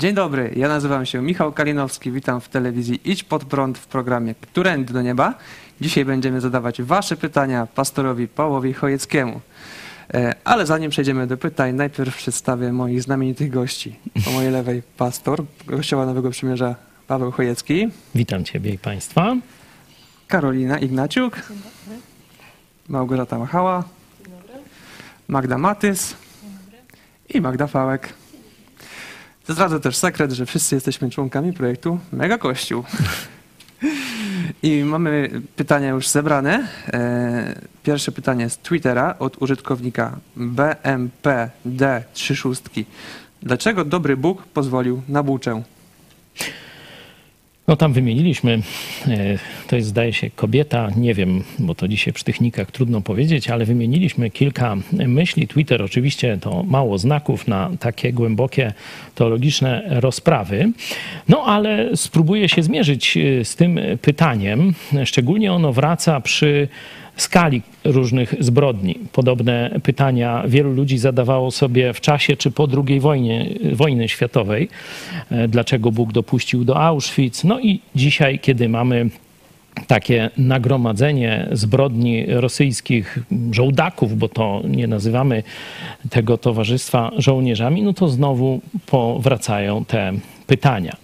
Dzień dobry, ja nazywam się Michał Kalinowski, witam w telewizji Idź Pod Prąd w programie Którędy do Nieba. Dzisiaj będziemy zadawać Wasze pytania pastorowi Pawłowi Chojeckiemu. E, Ale zanim przejdziemy do pytań, najpierw przedstawię moich znamienitych gości. Po mojej lewej pastor Kościoła Nowego Przymierza Paweł Chojecki, Witam Ciebie i Państwa. Karolina Ignaciuk, Małgorzata Machała, Magda Matys i Magda Fałek. Zdradzę też sekret, że wszyscy jesteśmy członkami projektu Mega Kościół. I mamy pytania już zebrane. E, Pierwsze pytanie z Twittera od użytkownika BMPD36. Dlaczego dobry Bóg pozwolił na buczę? No tam wymieniliśmy, e, to jest zdaje się kobieta, nie wiem, bo to dzisiaj przy technikach trudno powiedzieć, ale wymieniliśmy kilka myśli. Twitter oczywiście to mało znaków na takie głębokie teologiczne rozprawy. No ale spróbuję się zmierzyć e, z tym pytaniem. Szczególnie ono wraca przy skali różnych zbrodni. Podobne pytania wielu ludzi zadawało sobie w czasie czy po II wojnie, wojny światowej. E, Dlaczego Bóg dopuścił do Auschwitz? No i dzisiaj, kiedy mamy takie nagromadzenie zbrodni rosyjskich żołdaków, bo to nie nazywamy tego towarzystwa żołnierzami, no to znowu powracają te pytania.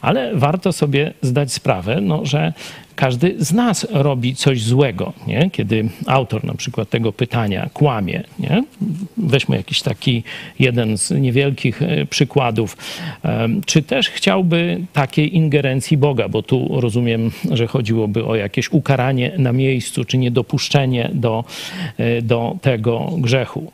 Ale warto sobie zdać sprawę, no, że każdy z nas robi coś złego, nie? kiedy autor na przykład tego pytania kłamie. Nie? Weźmy jakiś taki jeden z niewielkich e, przykładów. Czy też chciałby takiej ingerencji Boga, bo tu rozumiem, że chodziłoby o jakieś ukaranie na miejscu, czy niedopuszczenie do, e, do tego grzechu.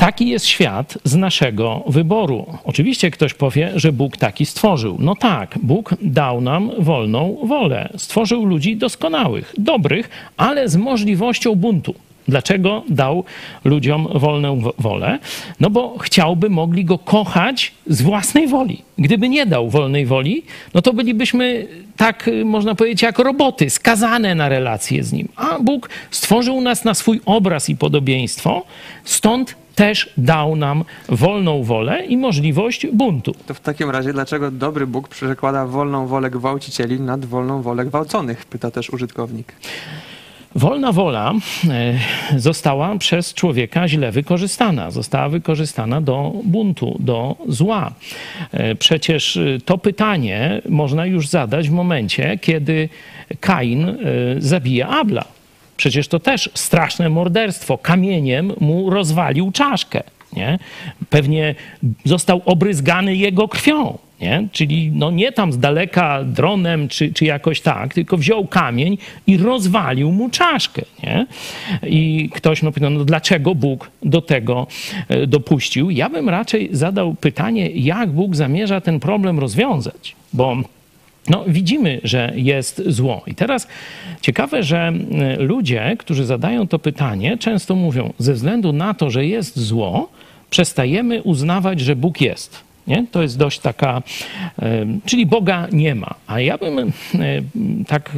Taki jest świat z naszego wyboru. Oczywiście ktoś powie, że Bóg taki stworzył. No tak, Bóg dał nam wolną wolę. Stworzył ludzi doskonałych, dobrych, ale z możliwością buntu. Dlaczego dał ludziom wolną wo- wolę? No bo chciałby mogli go kochać z własnej woli. Gdyby nie dał wolnej woli, no to bylibyśmy tak, można powiedzieć, jak roboty, skazane na relacje z nim. A Bóg stworzył nas na swój obraz i podobieństwo, stąd też dał nam wolną wolę i możliwość buntu. To w takim razie, dlaczego dobry Bóg przekłada wolną wolę gwałcicieli nad wolną wolę gwałconych? Pyta też użytkownik. Wolna wola e, została przez człowieka źle wykorzystana. Została wykorzystana do buntu, do zła. E, Przecież e, to pytanie można już zadać w momencie, kiedy Kain zabija Abla. Przecież to też straszne morderstwo. Kamieniem mu rozwalił czaszkę. Nie? Pewnie został obryzgany jego krwią. Nie? Czyli no nie tam z daleka dronem czy, czy jakoś tak, tylko wziął kamień i rozwalił mu czaszkę. Nie? I ktoś no, pyta, no dlaczego Bóg do tego e, dopuścił? Ja bym raczej zadał pytanie, jak Bóg zamierza ten problem rozwiązać. Bo no, widzimy, że jest zło. I teraz ciekawe, że ludzie, którzy zadają to pytanie, często mówią, ze względu na to, że jest zło, przestajemy uznawać, że Bóg jest. Nie? To jest dość taka, czyli Boga nie ma. A ja bym tak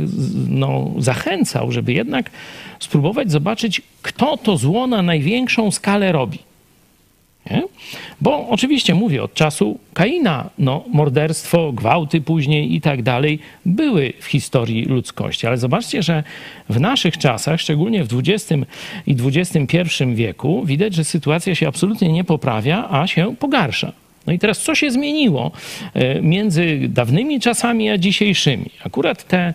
no, zachęcał, żeby jednak spróbować zobaczyć, kto to zło na największą skalę robi. Nie? Bo oczywiście mówię, od czasu Kaina, no, morderstwo, gwałty później i tak dalej były w historii ludzkości. Ale zobaczcie, że w naszych czasach, szczególnie w XX i XXI wieku, widać, że sytuacja się absolutnie nie poprawia, a się pogarsza. No i teraz co się zmieniło e, między dawnymi czasami a dzisiejszymi? Akurat te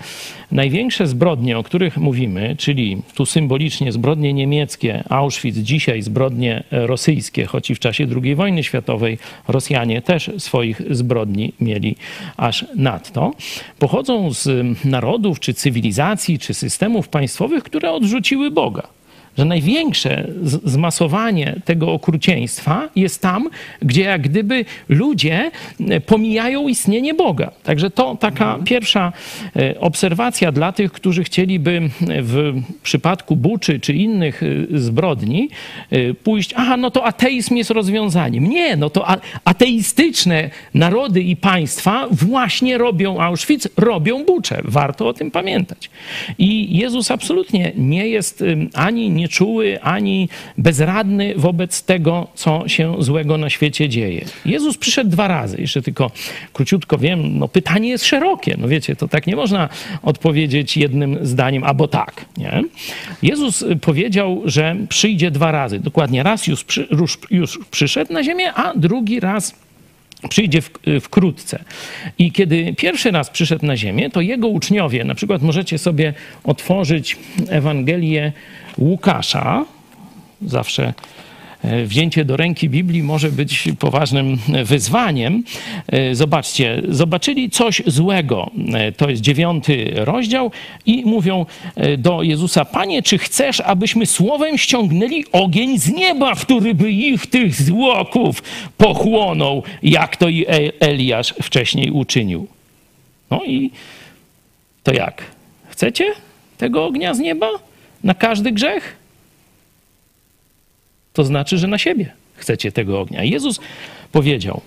największe zbrodnie, o których mówimy, czyli tu symbolicznie zbrodnie niemieckie, Auschwitz, dzisiaj zbrodnie rosyjskie, choć i w czasie II wojny światowej Rosjanie też swoich zbrodni mieli aż nadto, pochodzą z narodów, czy cywilizacji, czy systemów państwowych, które odrzuciły Boga że największe zmasowanie tego okrucieństwa jest tam, gdzie jak gdyby ludzie e, pomijają istnienie Boga. Także to taka pierwsza e, obserwacja dla tych, którzy chcieliby w przypadku Buczy czy innych e, zbrodni e, pójść, aha, no to ateizm jest rozwiązaniem. Nie, no to ateistyczne narody i państwa właśnie robią Auschwitz, robią Buczę. Warto o tym pamiętać. I Jezus absolutnie nie jest ani nie nieczuły, ani bezradny wobec tego, co się złego na świecie dzieje. Jezus przyszedł dwa razy. Jeszcze tylko króciutko wiem, no pytanie jest szerokie. No wiecie, to tak nie można odpowiedzieć jednym zdaniem, albo tak. Nie? Jezus powiedział, że przyjdzie dwa razy. Dokładnie raz już, przy, już, już przyszedł na ziemię, a drugi raz przyjdzie w, wkrótce. I kiedy pierwszy raz przyszedł na ziemię, to jego uczniowie, na przykład możecie sobie otworzyć Ewangelię Łukasza, zawsze wzięcie do ręki Biblii może być poważnym wyzwaniem. E, zobaczcie, zobaczyli coś złego. E, to jest dziewiąty rozdział i mówią do Jezusa, Panie, czy chcesz, abyśmy słowem ściągnęli ogień z nieba, który by ich, tych złoków, pochłonął, jak to i Eliasz wcześniej uczynił. No i to jak? Chcecie tego ognia z nieba na każdy grzech? To znaczy, że na siebie chcecie tego ognia. Jezus powiedział: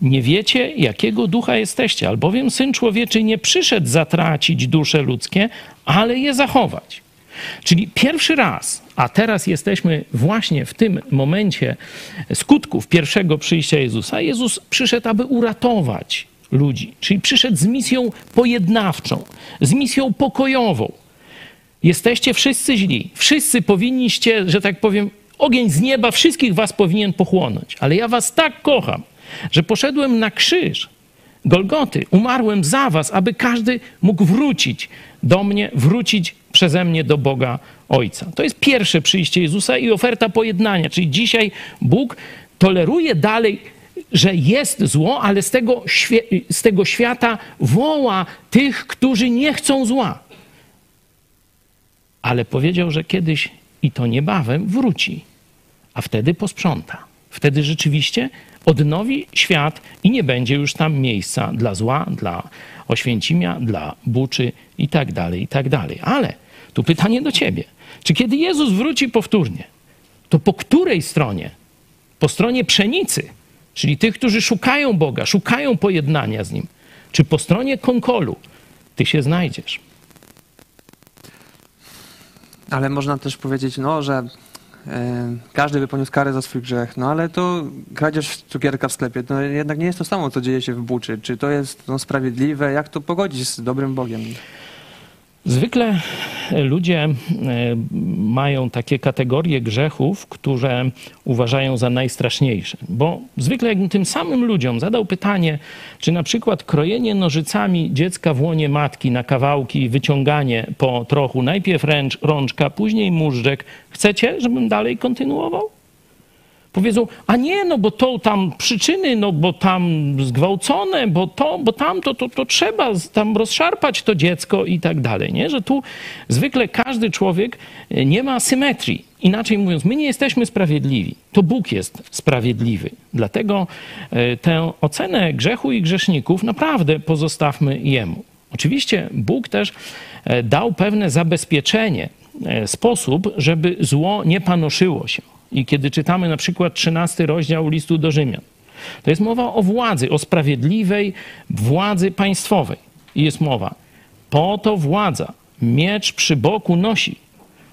Nie wiecie, jakiego ducha jesteście, albowiem syn człowieczy nie przyszedł zatracić dusze ludzkie, ale je zachować. Czyli pierwszy raz, a teraz jesteśmy właśnie w tym momencie skutków pierwszego przyjścia Jezusa. Jezus przyszedł, aby uratować ludzi, czyli przyszedł z misją pojednawczą, z misją pokojową. Jesteście wszyscy źli, wszyscy powinniście, że tak powiem, Ogień z nieba wszystkich was powinien pochłonąć. Ale ja was tak kocham, że poszedłem na krzyż Golgoty, umarłem za was, aby każdy mógł wrócić do mnie, wrócić przeze mnie do Boga Ojca. To jest pierwsze przyjście Jezusa i oferta pojednania. Czyli dzisiaj Bóg toleruje dalej, że jest zło, ale z tego, z tego świata woła tych, którzy nie chcą zła. Ale powiedział, że kiedyś i to niebawem wróci, a wtedy posprząta. Wtedy rzeczywiście odnowi świat i nie będzie już tam miejsca dla zła, dla Oświęcimia, dla Buczy i tak dalej, i tak dalej. Ale tu pytanie do ciebie. Czy kiedy Jezus wróci powtórnie, to po której stronie? Po stronie pszenicy, czyli tych, którzy szukają Boga, szukają pojednania z Nim, czy po stronie konkolu? Ty się znajdziesz. Ale można też powiedzieć, no, że e, każdy by poniósł karę za swój grzech, no ale to kradzież cukierka w sklepie, to jednak nie jest to samo, co dzieje się w Buczy. Czy to jest no, sprawiedliwe? Jak to pogodzić z dobrym Bogiem? Zwykle ludzie e, mają takie kategorie grzechów, które uważają za najstraszniejsze. Bo zwykle jakbym tym samym ludziom zadał pytanie, czy na przykład krojenie nożycami dziecka w łonie matki na kawałki wyciąganie po trochu, najpierw ręcz, rączka, później móżdżek, chcecie, żebym dalej kontynuował? Powiedzą, a nie, no bo to tam przyczyny, no bo tam zgwałcone, bo to, bo tam to, to, to trzeba tam rozszarpać to dziecko i tak dalej, nie? Że tu zwykle każdy człowiek e, nie ma symetrii. Inaczej mówiąc, my nie jesteśmy sprawiedliwi. To Bóg jest sprawiedliwy. Dlatego e, tę ocenę grzechu i grzeszników naprawdę pozostawmy Jemu. Oczywiście Bóg też e, dał pewne zabezpieczenie, sposób, żeby zło nie panoszyło się. I kiedy czytamy na przykład 13 rozdział listu do Rzymian, to jest mowa o władzy, o sprawiedliwej władzy państwowej. I jest mowa, po to władza miecz przy boku nosi,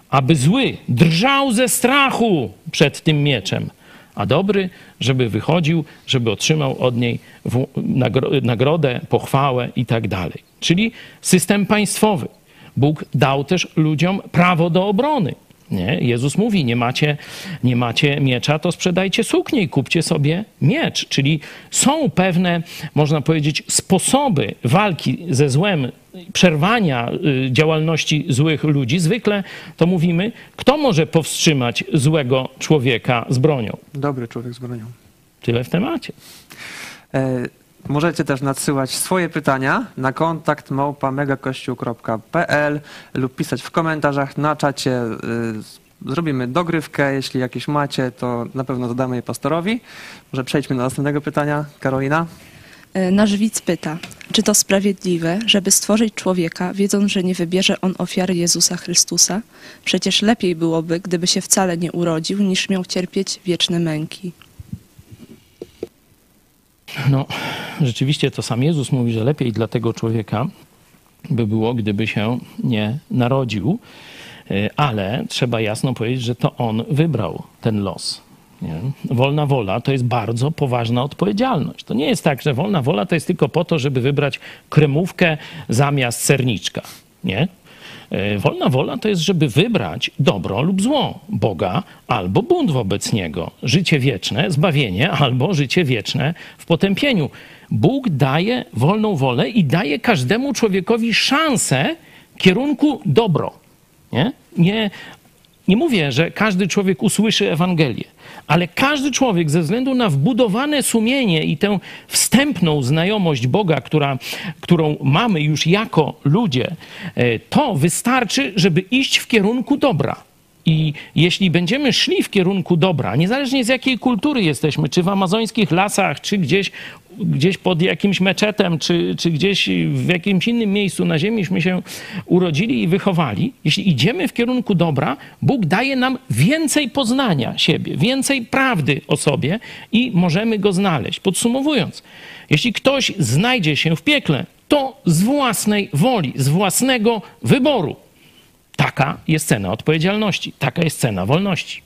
aby zły drżał ze strachu przed tym mieczem, a dobry, żeby wychodził, żeby otrzymał od niej nagrodę, pochwałę i tak dalej. Czyli system państwowy. Bóg dał też ludziom prawo do obrony. Nie? Jezus mówi, nie macie, nie macie miecza, to sprzedajcie suknię i kupcie sobie miecz. Czyli są pewne, można powiedzieć, sposoby walki ze złem, przerwania y, działalności złych ludzi. Zwykle to mówimy, kto może powstrzymać złego człowieka z bronią? Dobry człowiek z bronią. Tyle w temacie. E Możecie też nadsyłać swoje pytania na kontakt małpa.megakościół.pl lub pisać w komentarzach na czacie. Y, zrobimy dogrywkę. Jeśli jakieś macie, to na pewno zadamy je pastorowi. Może przejdźmy do następnego pytania. Karolina? E, nasz widz pyta, czy to sprawiedliwe, żeby stworzyć człowieka, wiedząc, że nie wybierze on ofiary Jezusa Chrystusa? Przecież lepiej byłoby, gdyby się wcale nie urodził, niż miał cierpieć wieczne męki. No, rzeczywiście to sam Jezus mówi, że lepiej dla tego człowieka by było, gdyby się nie narodził. E, ale trzeba jasno powiedzieć, że to on wybrał ten los. Nie? Wolna wola to jest bardzo poważna odpowiedzialność. To nie jest tak, że wolna wola to jest tylko po to, żeby wybrać kremówkę zamiast serniczka. Nie? E, wolna wola to jest, żeby wybrać dobro lub zło, Boga albo bunt wobec Niego, życie wieczne, zbawienie albo życie wieczne w potępieniu. Bóg daje wolną wolę i daje każdemu człowiekowi szansę kierunku dobro. Nie? Nie, nie mówię, że każdy człowiek usłyszy Ewangelię, ale każdy człowiek ze względu na wbudowane sumienie i tę wstępną znajomość Boga, która, którą mamy już jako ludzie, e, to wystarczy, żeby iść w kierunku dobra. I jeśli będziemy szli w kierunku dobra, niezależnie z jakiej kultury jesteśmy, czy w amazońskich lasach, czy gdzieś, gdzieś pod jakimś meczetem, czy, czy gdzieś w jakimś innym miejscu na ziemiśmy się urodzili i wychowali, jeśli idziemy w kierunku dobra, Bóg daje nam więcej poznania siebie, więcej prawdy o sobie i możemy go znaleźć. Podsumowując, jeśli ktoś znajdzie się w piekle, to z własnej woli, z własnego wyboru. Taka jest cena odpowiedzialności, taka jest cena wolności.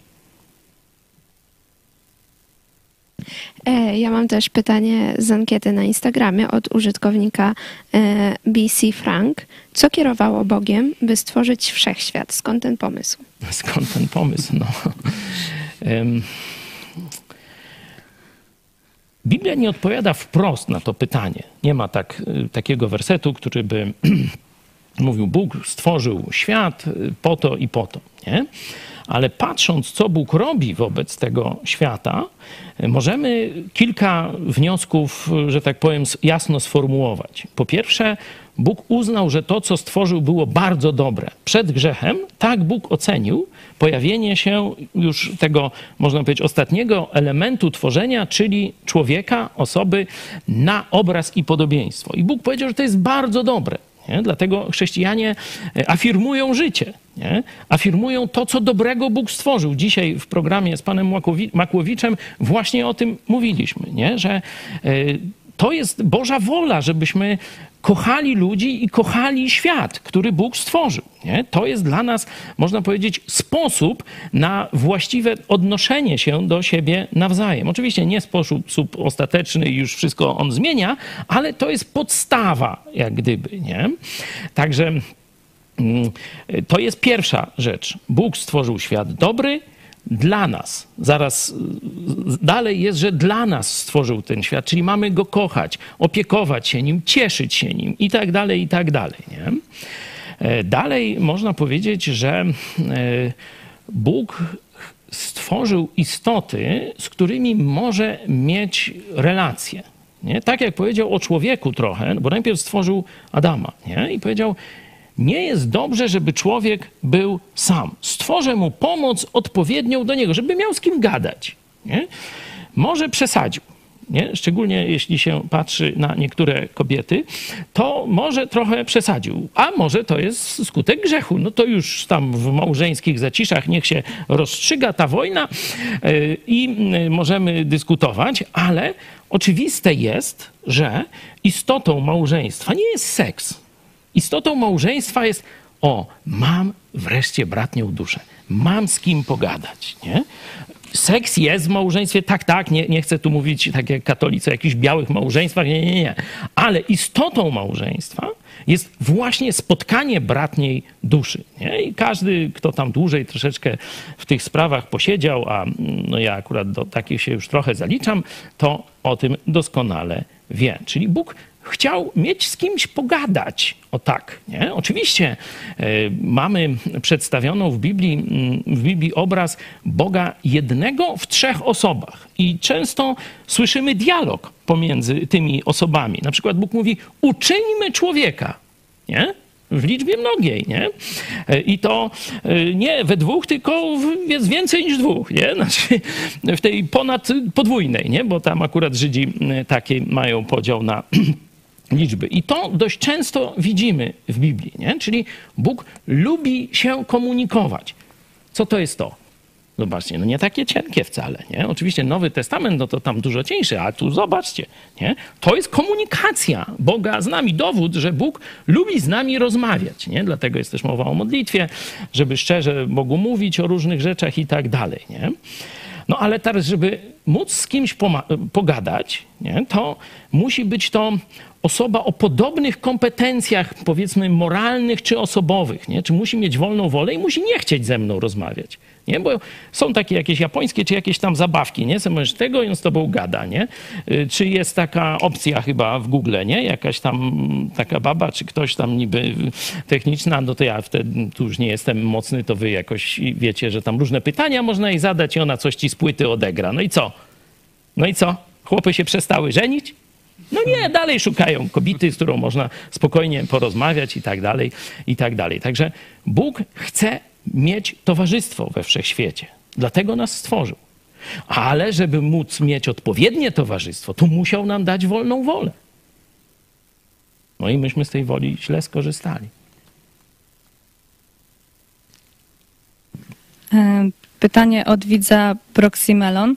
E, ja mam też pytanie z ankiety na Instagramie od użytkownika e, BC Frank. Co kierowało Bogiem, by stworzyć wszechświat? Skąd ten pomysł? Skąd ten pomysł? No. Biblia nie odpowiada wprost na to pytanie. Nie ma tak, y, takiego wersetu, który by mówił, Bóg stworzył świat po to i po to. Nie? Ale patrząc, co Bóg robi wobec tego świata, możemy kilka wniosków, że tak powiem, jasno sformułować. Po pierwsze, Bóg uznał, że to, co stworzył, było bardzo dobre. Przed grzechem tak Bóg ocenił pojawienie się już tego, można powiedzieć, ostatniego elementu tworzenia, czyli człowieka, osoby na obraz i podobieństwo. I Bóg powiedział, że to jest bardzo dobre. Nie? Dlatego chrześcijanie e, afirmują życie, nie? afirmują to, co dobrego Bóg stworzył. Dzisiaj w programie z panem Makłowiczem właśnie o tym mówiliśmy, nie? że e, to jest Boża wola, żebyśmy kochali ludzi i kochali świat, który Bóg stworzył. Nie? To jest dla nas, można powiedzieć, sposób na właściwe odnoszenie się do siebie nawzajem. Oczywiście nie sposób ostateczny już wszystko on zmienia, ale to jest podstawa, jak gdyby. Nie? Także mm, to jest pierwsza rzecz. Bóg stworzył świat dobry, dla nas. Zaraz dalej jest, że dla nas stworzył ten świat, czyli mamy go kochać, opiekować się nim, cieszyć się nim i tak dalej, i tak dalej. Nie? E, dalej można powiedzieć, że e, Bóg stworzył istoty, z którymi może mieć relacje. Nie? Tak jak powiedział o człowieku trochę, bo najpierw stworzył Adama nie? i powiedział, nie jest dobrze, żeby człowiek był sam. Stworzę mu pomoc odpowiednią do niego, żeby miał z kim gadać. Nie? Może przesadził. Nie? Szczególnie jeśli się patrzy na niektóre kobiety, to może trochę przesadził, a może to jest skutek grzechu. No to już tam w małżeńskich zaciszach niech się rozstrzyga ta wojna yy, i yy, możemy dyskutować, ale oczywiste jest, że istotą małżeństwa nie jest seks Istotą małżeństwa jest, o, mam wreszcie bratnią duszę, mam z kim pogadać, nie? Seks jest w małżeństwie, tak, tak, nie, nie chcę tu mówić tak jak katolicy o jakichś białych małżeństwach, nie, nie, nie. Ale istotą małżeństwa jest właśnie spotkanie bratniej duszy. Nie? I każdy, kto tam dłużej troszeczkę w tych sprawach posiedział, a no ja akurat do takich się już trochę zaliczam, to o tym doskonale wie. Czyli Bóg chciał mieć z kimś pogadać. O tak, nie? Oczywiście y, mamy przedstawioną w Biblii, w Biblii obraz Boga jednego w trzech osobach. I często słyszymy dialog pomiędzy tymi osobami. Na przykład Bóg mówi, uczyńmy człowieka. Nie? w liczbie mnogiej, nie? E, I to e, nie we dwóch, tylko jest więcej niż dwóch, nie? Znaczy w tej ponad podwójnej, nie? Bo tam akurat Żydzi taki mają podział na liczby. I to dość często widzimy w Biblii, nie? czyli Bóg lubi się komunikować. Co to jest to? Zobaczcie, no nie takie cienkie wcale, nie? Oczywiście Nowy Testament, no to tam dużo cieńszy, a tu zobaczcie, nie? To jest komunikacja Boga z nami, dowód, że Bóg lubi z nami rozmawiać, nie? Dlatego jest też mowa o modlitwie, żeby szczerze Bogu mówić o różnych rzeczach i tak dalej, nie? No ale teraz, żeby móc z kimś pogadać, nie, to musi być to osoba o podobnych kompetencjach, powiedzmy, moralnych czy osobowych, nie? czy musi mieć wolną wolę i musi nie chcieć ze mną rozmawiać. Nie? Bo są takie jakieś japońskie, czy jakieś tam zabawki, nie? Możesz tego i on z tobą gada, nie? Y, czy jest taka opcja chyba w Google, nie? Jakaś tam taka baba, czy ktoś tam niby techniczna, no to ja wtedy tu już nie jestem mocny, to wy jakoś wiecie, że tam różne pytania można jej zadać i ona coś ci z płyty odegra. No i co? No i co? Chłopy się przestały żenić? No nie, dalej szukają kobiety, z którą można spokojnie porozmawiać i tak dalej, i tak dalej. Także Bóg chce mieć towarzystwo we wszechświecie. Dlatego nas stworzył. Ale żeby móc mieć odpowiednie towarzystwo, to musiał nam dać wolną wolę. No i myśmy z tej woli źle skorzystali. Pytanie od widza Proximelon.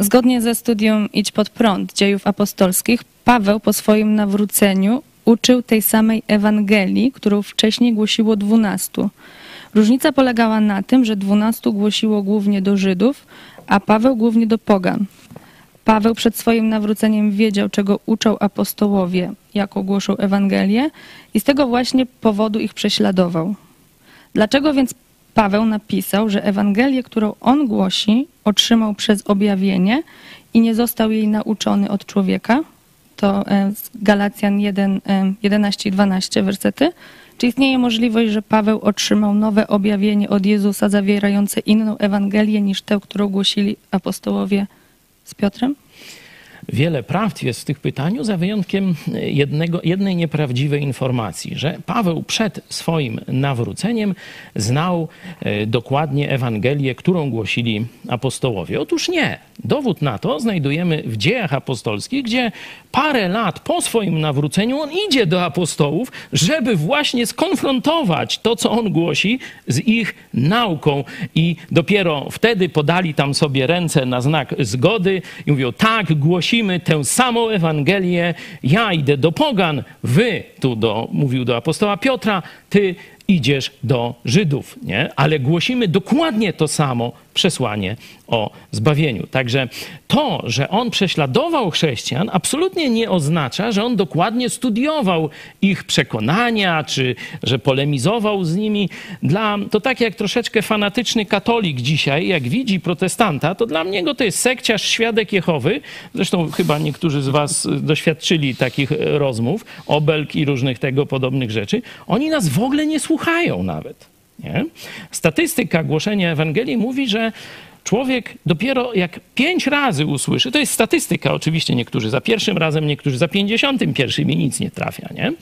Zgodnie ze studium Idź pod prąd dziejów apostolskich, Paweł po swoim nawróceniu uczył tej samej Ewangelii, którą wcześniej głosiło dwunastu. Różnica polegała na tym, że dwunastu głosiło głównie do Żydów, a Paweł głównie do pogan. Paweł przed swoim nawróceniem wiedział, czego uczą apostołowie, jako głoszą Ewangelię i z tego właśnie powodu ich prześladował. Dlaczego więc Paweł napisał, że Ewangelię, którą on głosi, otrzymał przez objawienie i nie został jej nauczony od człowieka? To e, Galacjan 1, 11 i 12 wersety. Czy istnieje możliwość, że Paweł otrzymał nowe objawienie od Jezusa zawierające inną Ewangelię niż tę, którą głosili apostołowie z Piotrem? Wiele prawd jest w tych pytaniu, za wyjątkiem jednego, jednej nieprawdziwej informacji, że Paweł przed swoim nawróceniem znał e, dokładnie Ewangelię, którą głosili apostołowie. Otóż nie. Dowód na to znajdujemy w dziejach apostolskich, gdzie parę lat po swoim nawróceniu on idzie do apostołów, żeby właśnie skonfrontować to, co on głosi, z ich nauką. I dopiero wtedy podali tam sobie ręce na znak zgody i mówią: Tak, głosimy tę samą Ewangelię. Ja idę do Pogan, wy, tu do, mówił do apostoła Piotra, ty idziesz do Żydów, nie? Ale głosimy dokładnie to samo przesłanie o zbawieniu. Także to, że on prześladował chrześcijan, absolutnie nie oznacza, że on dokładnie studiował ich przekonania, czy że polemizował z nimi. Dla, to tak jak troszeczkę fanatyczny katolik dzisiaj, jak widzi protestanta, to dla niego to jest sekciarz, świadek Jehowy. Zresztą chyba niektórzy z was doświadczyli takich rozmów, obelg i różnych tego podobnych rzeczy. Oni nas w ogóle nie słuchają nawet. Nie? Statystyka głoszenia Ewangelii mówi, że człowiek dopiero jak pięć razy usłyszy, to jest statystyka oczywiście, niektórzy za pierwszym razem, niektórzy za pięćdziesiątym pierwszym i nic nie trafia, nie?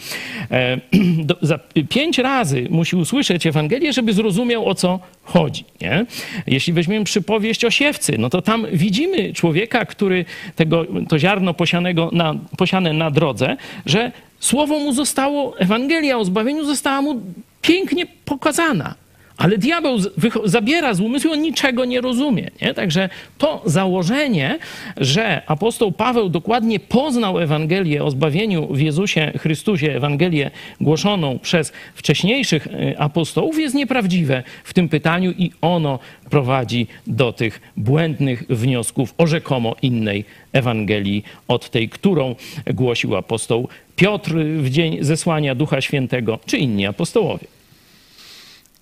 E, do, za pięć razy musi usłyszeć Ewangelię, żeby zrozumiał o co chodzi, nie? Jeśli weźmiemy przypowieść o siewcy, no to tam widzimy człowieka, który tego, to ziarno posianego na, posiane na drodze, że słowo mu zostało, Ewangelia o zbawieniu została mu pięknie pokazana. Ale diabeł zabiera z umysłu, on niczego nie rozumie. Nie? Także to założenie, że apostoł Paweł dokładnie poznał Ewangelię o zbawieniu w Jezusie Chrystusie, Ewangelię głoszoną przez wcześniejszych e, apostołów, jest nieprawdziwe w tym pytaniu i ono prowadzi do tych błędnych wniosków o rzekomo innej Ewangelii od tej, którą głosił apostoł Piotr w dzień zesłania Ducha Świętego, czy inni apostołowie.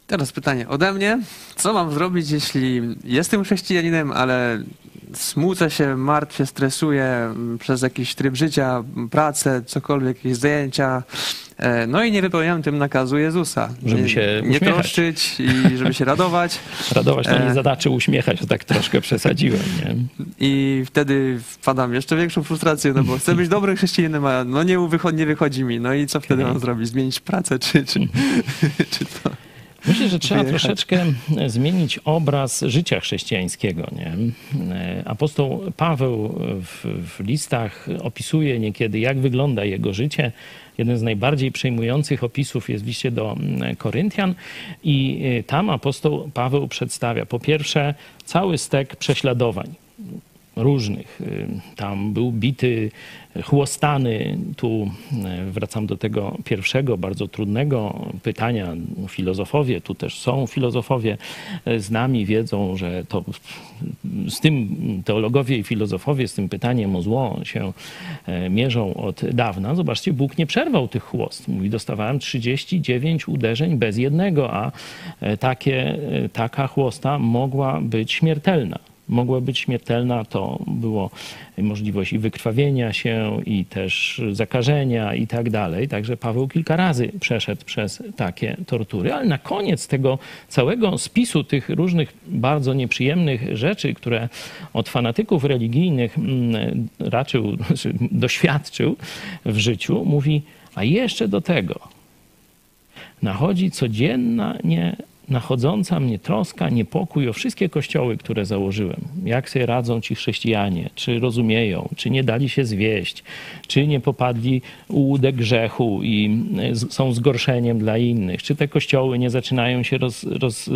Teraz pytanie ode mnie. Co mam zrobić, jeśli jestem chrześcijaninem, ale smucę się, martwię, stresuję przez jakiś tryb życia, pracę, cokolwiek, jakieś zajęcia, e, no i nie wypełniam tym nakazu Jezusa. Żeby nie, się nie troszczyć i żeby się radować. Radować to nie e, zadaczy uśmiechać, to tak troszkę przesadziłem. Nie? I wtedy wpadam jeszcze większą frustrację, no bo chcę być dobrym chrześcijaninem, a no nie, nie wychodzi mi. No i co wtedy mam zrobić? Zmienić pracę czy, czy, czy to? Myślę, że trzeba wyjechać. troszeczkę zmienić obraz życia chrześcijańskiego. Nie? Apostoł Paweł w, w, listach opisuje niekiedy, jak wygląda jego życie. jeden z najbardziej przejmujących opisów jest w liście do Koryntian i tam apostoł Paweł przedstawia po pierwsze cały stek prześladowań różnych. Y, Tam był bity, chłostany. Tu y, wracam do tego pierwszego, bardzo trudnego pytania. Filozofowie, tu też są filozofowie y, z nami, wiedzą, że to z tym teologowie i filozofowie z tym pytaniem o zło się y, mierzą od dawna. Zobaczcie, Bóg nie przerwał tych chłost. Mówi, dostawałem 39 uderzeń bez jednego, a y, takie, y, taka chłosta mogła być śmiertelna mogła być śmiertelna, to było możliwość i wykrwawienia się, i też zakażenia i tak dalej. Także Paweł kilka razy przeszedł przez takie tortury, ale na koniec tego całego spisu tych różnych bardzo nieprzyjemnych rzeczy, które od fanatyków religijnych mm, raczył, znaczy doświadczył w życiu, mówi, a jeszcze do tego nachodzi codzienna nie nachodząca mnie troska, niepokój o wszystkie kościoły, które założyłem. Jak sobie radzą ci chrześcijanie, czy rozumieją, czy nie dali się zwieść, czy nie popadli u łódek grzechu i z- są zgorszeniem dla innych, czy te kościoły nie zaczynają się roz, roz, e,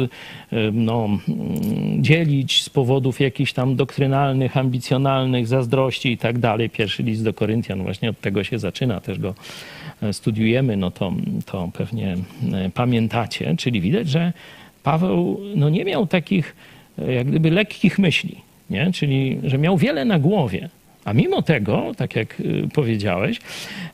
no, mm, dzielić z powodów jakichś tam doktrynalnych, ambicjonalnych, zazdrości i tak dalej. Pierwszy list do Koryntian właśnie od tego się zaczyna, też go e, studiujemy, no to, to pewnie e, pamiętacie, czyli widać, że Paweł no nie miał takich e, jak gdyby lekkich myśli, nie? czyli że miał wiele na głowie. A mimo tego, tak jak y, powiedziałeś,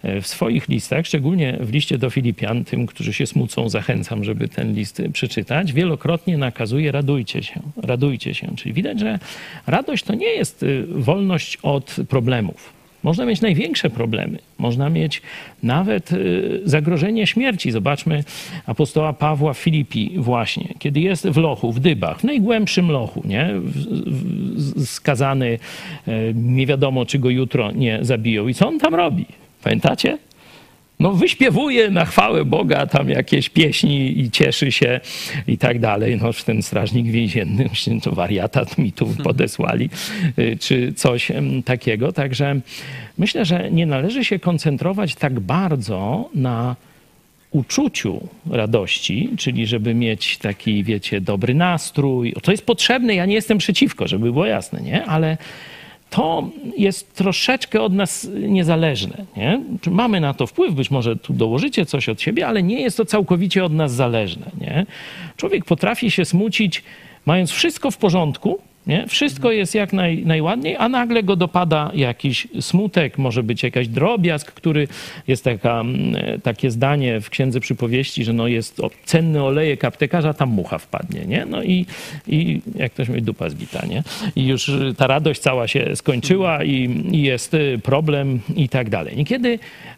e, w swoich listach, szczególnie w liście do Filipian, tym, którzy się smucą, zachęcam, żeby ten list y, przeczytać, wielokrotnie nakazuje radujcie się, radujcie się. Czyli widać, że radość to nie jest y, wolność od problemów. Można mieć największe problemy. Można mieć nawet y, zagrożenie śmierci. Zobaczmy apostoła Pawła w Filipi właśnie, kiedy jest w lochu, w dybach, w najgłębszym lochu, nie? Skazany, y, nie wiadomo czy go jutro nie zabiją. I co on tam robi? Pamiętacie? No wyśpiewuje na chwałę Boga tam jakieś pieśni i cieszy się i tak dalej. No ten strażnik więzienny, to wariata mi tu podesłali, y, czy coś takiego. Także myślę, że nie należy się koncentrować tak bardzo na uczuciu radości, czyli żeby mieć taki, wiecie, dobry nastrój. To jest potrzebne, ja nie jestem przeciwko, żeby było jasne, nie? Ale to jest troszeczkę od nas niezależne. Nie? Mamy na to wpływ, być może tu dołożycie coś od siebie, ale nie jest to całkowicie od nas zależne. Nie? Człowiek potrafi się smucić, mając wszystko w porządku, nie? Wszystko jest jak naj, najładniej, a nagle go dopada jakiś smutek, może być jakaś drobiazg, który jest taka, mm, takie zdanie w Księdze Przypowieści, że no jest cenny olejek aptekarza, tam mucha wpadnie, nie? No i, i jak ktoś mówi, dupa zbita, nie? I już y, ta radość cała się skończyła i, i jest y, problem i tak dalej. Niekiedy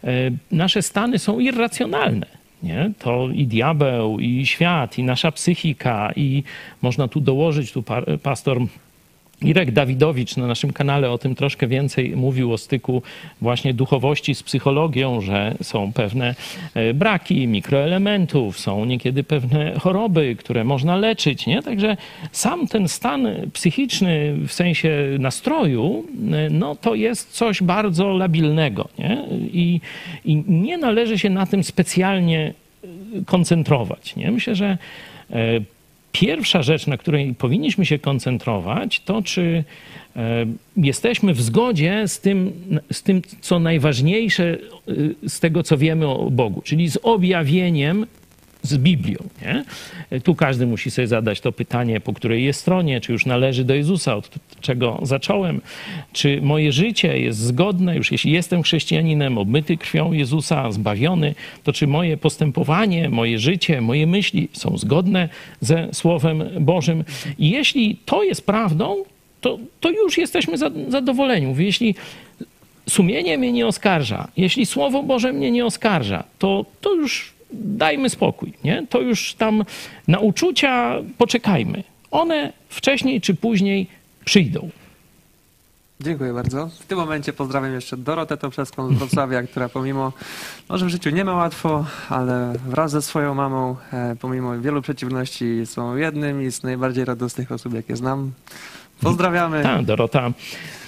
y, nasze stany są irracjonalne. Nie? To i diabeł, i świat, i nasza psychika, i można tu dołożyć, tu pastor Irek Dawidowicz na naszym kanale o tym troszkę więcej mówił o styku właśnie duchowości z psychologią, że są pewne e, braki mikroelementów, są niekiedy pewne choroby, które można leczyć, nie? Także sam ten stan psychiczny w sensie nastroju, e, no to jest coś bardzo labilnego, nie? I, i nie należy się na tym specjalnie e, koncentrować, nie? Myślę, że Pierwsza rzecz, na której powinniśmy się koncentrować, to czy e, jesteśmy w zgodzie z tym, z tym, co najważniejsze e, z tego, co wiemy o Bogu, czyli z objawieniem z Biblią. Nie? Tu każdy musi sobie zadać to pytanie, po której jest stronie, czy już należy do Jezusa, od czego zacząłem, czy moje życie jest zgodne, już jeśli jestem chrześcijaninem, obmyty krwią Jezusa, zbawiony, to czy moje postępowanie, moje życie, moje myśli są zgodne ze Słowem Bożym. I jeśli to jest prawdą, to, to już jesteśmy za- zadowoleni. Mówię, jeśli sumienie mnie nie oskarża, jeśli Słowo Boże mnie nie oskarża, to, to już dajmy spokój, nie? To już tam na uczucia poczekajmy. One wcześniej czy później przyjdą. Dziękuję bardzo. W tym momencie pozdrawiam jeszcze Dorotę Toprzewską z Wrocławia, która pomimo, no, że w życiu nie ma łatwo, ale wraz ze swoją mamą, e, pomimo wielu przeciwności, są jednymi z najbardziej radosnych osób, jakie znam. Pozdrawiamy. Tak, Dorota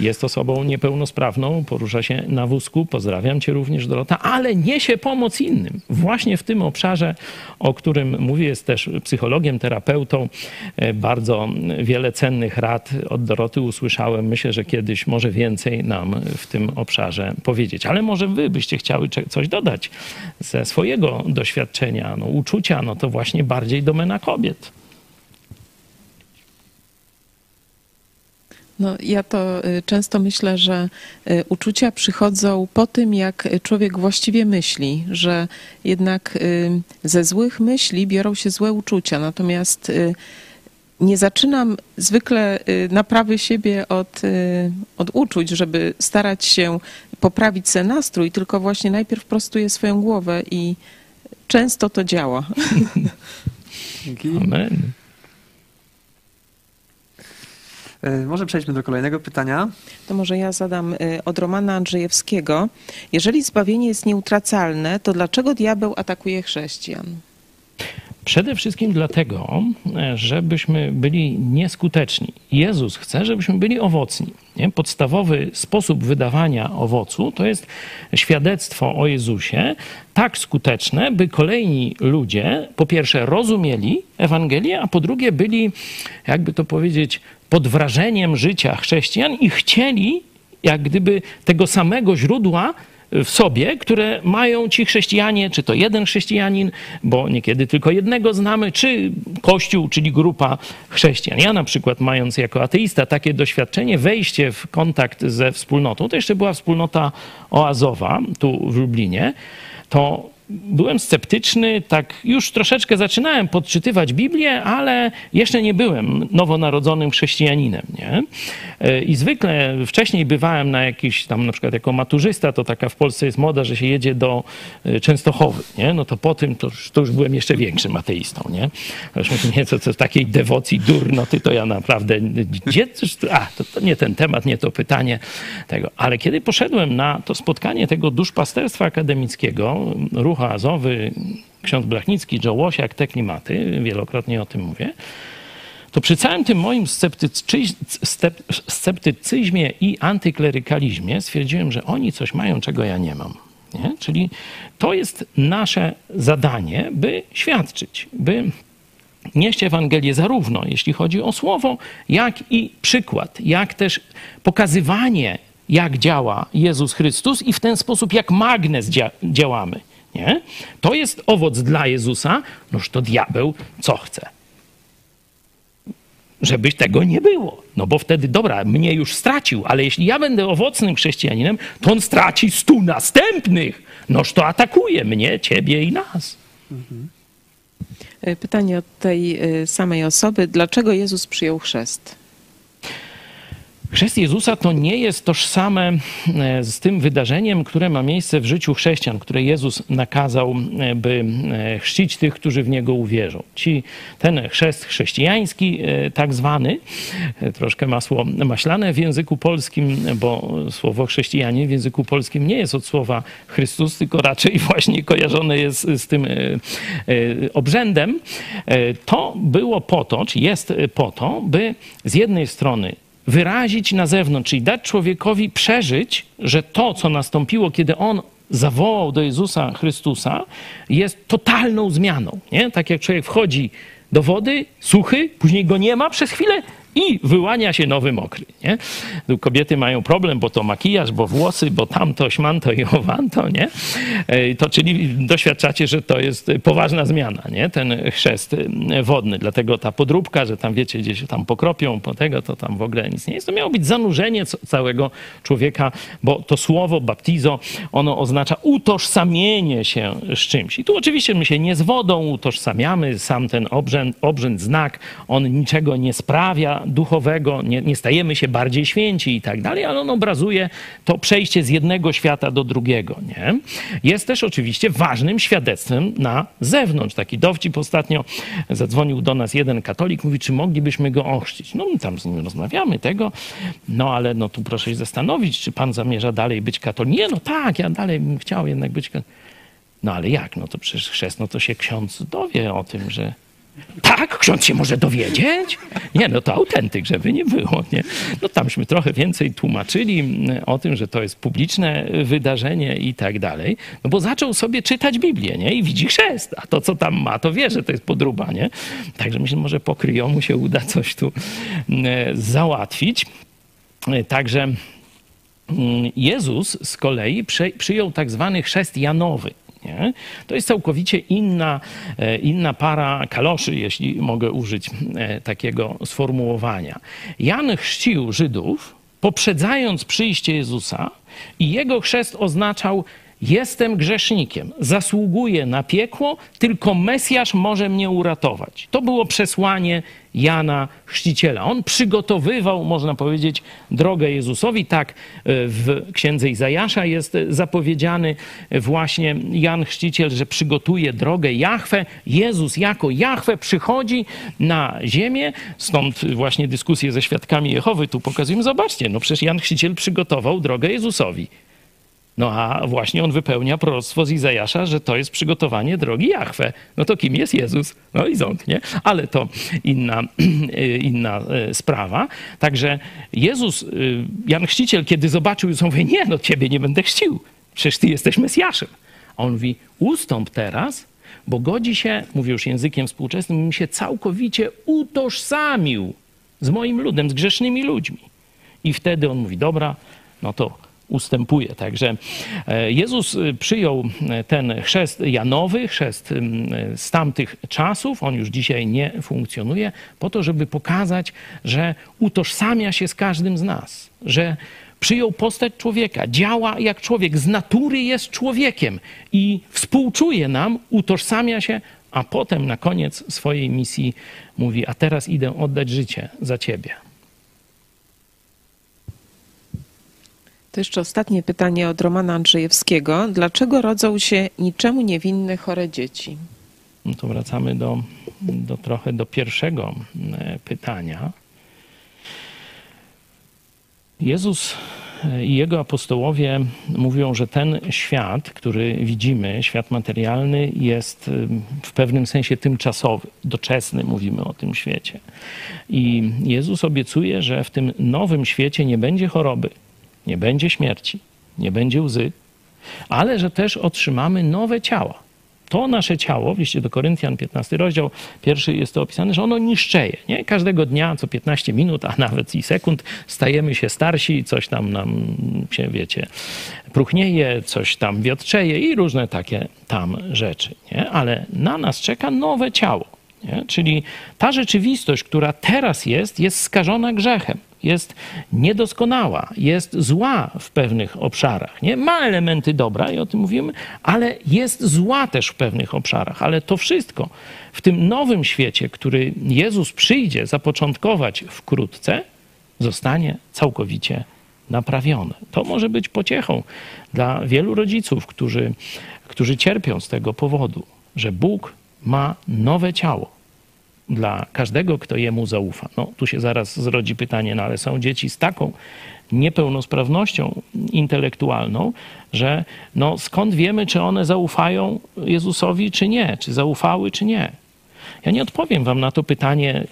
jest osobą niepełnosprawną, porusza się na wózku. Pozdrawiam cię również, Dorota, ale niesie pomoc innym. Właśnie w tym obszarze, o którym mówię, jest też psychologiem, terapeutą. E, Bardzo wiele cennych rad od Doroty usłyszałem. Myślę, że kiedyś może więcej nam w tym obszarze powiedzieć. Ale może wy byście chciały coś dodać ze swojego doświadczenia, no, uczucia, no to właśnie bardziej domena kobiet. No, ja to y, często myślę, że y, uczucia przychodzą po tym, jak człowiek właściwie myśli, że jednak y, ze złych myśli biorą się złe uczucia. Natomiast nie zaczynam zwykle naprawy siebie od, od uczuć, żeby starać się poprawić sobie nastrój, tylko właśnie najpierw prostuję swoją głowę i często to działa. Dzięki. Amen. E, Może przejdźmy do kolejnego pytania. To może ja zadam y, od Romana Andrzejewskiego. Jeżeli zbawienie jest nieutracalne, to dlaczego diabeł atakuje chrześcijan? Przede wszystkim dlatego, e, żebyśmy byli nieskuteczni. Jezus chce, żebyśmy byli owocni. Nie? Podstawowy sposób wydawania owocu to jest świadectwo o Jezusie, tak skuteczne, by kolejni ludzie po pierwsze rozumieli Ewangelię, a po drugie byli, jakby to powiedzieć, pod wrażeniem życia chrześcijan i chcieli jak gdyby tego samego źródła w sobie, które mają ci chrześcijanie, czy to jeden chrześcijanin, bo niekiedy tylko jednego znamy, czy kościół, czyli grupa chrześcijan. Ja na przykład mając jako ateista takie doświadczenie, wejście w kontakt ze wspólnotą, to jeszcze była wspólnota oazowa tu w Lublinie, to byłem sceptyczny, tak już troszeczkę zaczynałem podczytywać Biblię, ale jeszcze nie byłem nowonarodzonym chrześcijaninem, nie? E, I zwykle wcześniej bywałem na jakiś tam, na przykład jako maturzysta, to taka w Polsce jest moda, że się jedzie do e, Częstochowy, nie? No to po tym to już, to już byłem jeszcze większym ateistą, nie? Już mówię, nie, co, takiej dewocji durnoty, to ja naprawdę, gdzie, a, to, to nie ten temat, nie to pytanie tego. Ale kiedy poszedłem na to spotkanie tego duszpasterstwa akademickiego, ruch oazowy, ksiądz Blachnicki, Joe Łosiak, te klimaty, wielokrotnie o tym mówię, to przy całym tym moim sceptycyzmie i antyklerykalizmie stwierdziłem, że oni coś mają, czego ja nie mam. Nie? Czyli to jest nasze zadanie, by świadczyć, by nieść Ewangelię zarówno jeśli chodzi o słowo, jak i przykład, jak też pokazywanie, jak działa Jezus Chrystus i w ten sposób, jak magnes dzia- działamy. Nie? To jest owoc dla Jezusa, noż to diabeł co chce? Żeby tego nie było. No bo wtedy, dobra, mnie już stracił, ale jeśli ja będę owocnym chrześcijaninem, to on straci stu następnych. Noż to atakuje mnie, ciebie i nas. Y, Pytanie od tej y, samej osoby. Dlaczego Jezus przyjął chrzest? Chrzest Jezusa to nie jest tożsame e, z tym wydarzeniem, które ma miejsce w życiu chrześcijan, które Jezus nakazał, e, by e, chrzcić tych, którzy w Niego uwierzą. Ci, ten chrzest chrześcijański, tak zwany, troszkę masło maślane w języku polskim, bo słowo chrześcijanie w języku polskim nie jest od słowa Chrystus, tylko raczej właśnie kojarzone jest z tym obrzędem. To było po to, czy jest po to, by z jednej strony wyrazić na zewnątrz, czyli dać człowiekowi przeżyć, że to, co nastąpiło, kiedy on zawołał do Jezusa Chrystusa, jest totalną zmianą. Nie? Tak jak człowiek wchodzi do wody, suchy, później go nie ma przez chwilę i wyłania się nowy mokry. Nie? Kobiety mają problem, bo to makijaż, bo włosy, bo tamto, śmanto i owanto, nie? E, To czyli doświadczacie, że to jest poważna zmiana, nie? Ten chrzest e, wodny. Dlatego ta podróbka, że tam wiecie, gdzieś tam pokropią po tego, to tam w ogóle nic nie jest. To miało być zanurzenie całego człowieka, bo to słowo baptizo, ono oznacza utożsamienie się z czymś. I tu oczywiście my się nie z wodą utożsamiamy, sam ten obrzęd, obrzęd znak, on niczego nie sprawia duchowego, nie, nie stajemy się bardziej święci i tak dalej, ale on obrazuje to przejście z jednego świata do drugiego. Nie? Jest też oczywiście ważnym świadectwem na zewnątrz. Taki dowcip ostatnio zadzwonił do nas jeden katolik, mówi, czy moglibyśmy go ochrzcić. No my tam z nim rozmawiamy tego, no ale no tu proszę się zastanowić, czy pan zamierza dalej być katolikiem. Nie, no tak, ja dalej bym chciał jednak być katolikiem. No ale jak? No to przecież chrzest, no to się ksiądz dowie o tym, że Tak, ksiądz się może dowiedzieć? Nie, no to autentyk, żeby nie było, nie? No tamśmy trochę więcej tłumaczyli mm, o tym, że to jest publiczne wydarzenie i tak dalej, no bo zaczął sobie czytać Biblię, nie? I widzi chrzest, a to, co tam ma, to wie, że to jest podruba, nie? Także myślę, może po kryjomu się uda coś tu mm, załatwić. Także mm, Jezus z kolei przyjął tak zwany chrzest Janowy. Nie? To jest całkowicie inna, e, inna para kaloszy, jeśli mogę użyć e, takiego sformułowania. Jan chrzcił Żydów, poprzedzając przyjście Jezusa, i jego chrzest oznaczał Jestem grzesznikiem, zasługuję na piekło, tylko Mesjasz może mnie uratować. To było przesłanie Jana Chrzciciela. On przygotowywał, można powiedzieć, drogę Jezusowi. Tak e, w księdze Izajasza jest zapowiedziany właśnie Jan Chrzciciel, że przygotuje drogę Jahwe. Jezus jako Jahwe przychodzi na ziemię. Stąd właśnie dyskusje ze świadkami Jehowy tu pokazujemy. Zobaczcie, no przecież Jan Chrzciciel przygotował drogę Jezusowi. No a właśnie on wypełnia proroctwo z Izajasza, że to jest przygotowanie drogi Jahwe. No to kim jest Jezus? No i ząb, nie? Ale to inna, inna e, sprawa. Także Jezus, e, Jan Chrzciciel, kiedy zobaczył, on mówi, nie, no ciebie nie będę chrzcił. Przecież ty jesteś Mesjaszem. A on mówi, ustąp teraz, bo godzi się, mówię już językiem współczesnym, się całkowicie utożsamił z moim ludem, z grzesznymi ludźmi. I wtedy on mówi, dobra, no to ustępuje. Także e, Jezus e, przyjął e, ten chrzest Janowy, chrzest z tamtych czasów, on już dzisiaj nie funkcjonuje, po to, żeby pokazać, że utożsamia się z każdym z nas, że przyjął postać człowieka, działa jak człowiek, z natury jest człowiekiem i współczuje nam, utożsamia się, a potem na koniec swojej misji mówi: A teraz idę oddać życie za ciebie. To jeszcze ostatnie pytanie od Romana Andrzejewskiego. Dlaczego rodzą się niczemu niewinne chore dzieci? No to wracamy do, do trochę do pierwszego e, pytania. Jezus e, i jego apostołowie mówią, że ten świat, który widzimy, świat materialny, jest e, w pewnym sensie tymczasowy, doczesny, mówimy o tym świecie. I Jezus obiecuje, że w tym nowym świecie nie będzie choroby, nie będzie śmierci, nie będzie łzy, ale że też otrzymamy nowe ciała. To nasze ciało, w liście do Koryntian, 15 rozdział, pierwszy jest to opisane, że ono niszczeje. Nie? Każdego dnia, co 15 minut, a nawet i sekund, stajemy się starsi, coś tam nam się, wiecie, próchnieje, coś tam wiotczeje i różne takie tam rzeczy. Nie? Ale na nas czeka nowe ciało. Nie? Czyli ta rzeczywistość, która teraz jest, jest skażona grzechem jest niedoskonała, jest zła w pewnych obszarach. Nie? Ma elementy dobra i o tym mówimy, ale jest zła też w pewnych obszarach. Ale to wszystko w tym nowym świecie, który Jezus przyjdzie zapoczątkować wkrótce, zostanie całkowicie naprawione. To może być pociechą dla wielu rodziców, którzy, którzy cierpią z tego powodu, że Bóg ma nowe ciało dla każdego, kto jemu zaufa. No, tu się zaraz zrodzi pytanie, no ale są dzieci z taką niepełnosprawnością intelektualną, że no, skąd wiemy, czy one zaufają Jezusowi, czy nie, czy zaufały, czy nie. Ja nie odpowiem wam na to pytanie,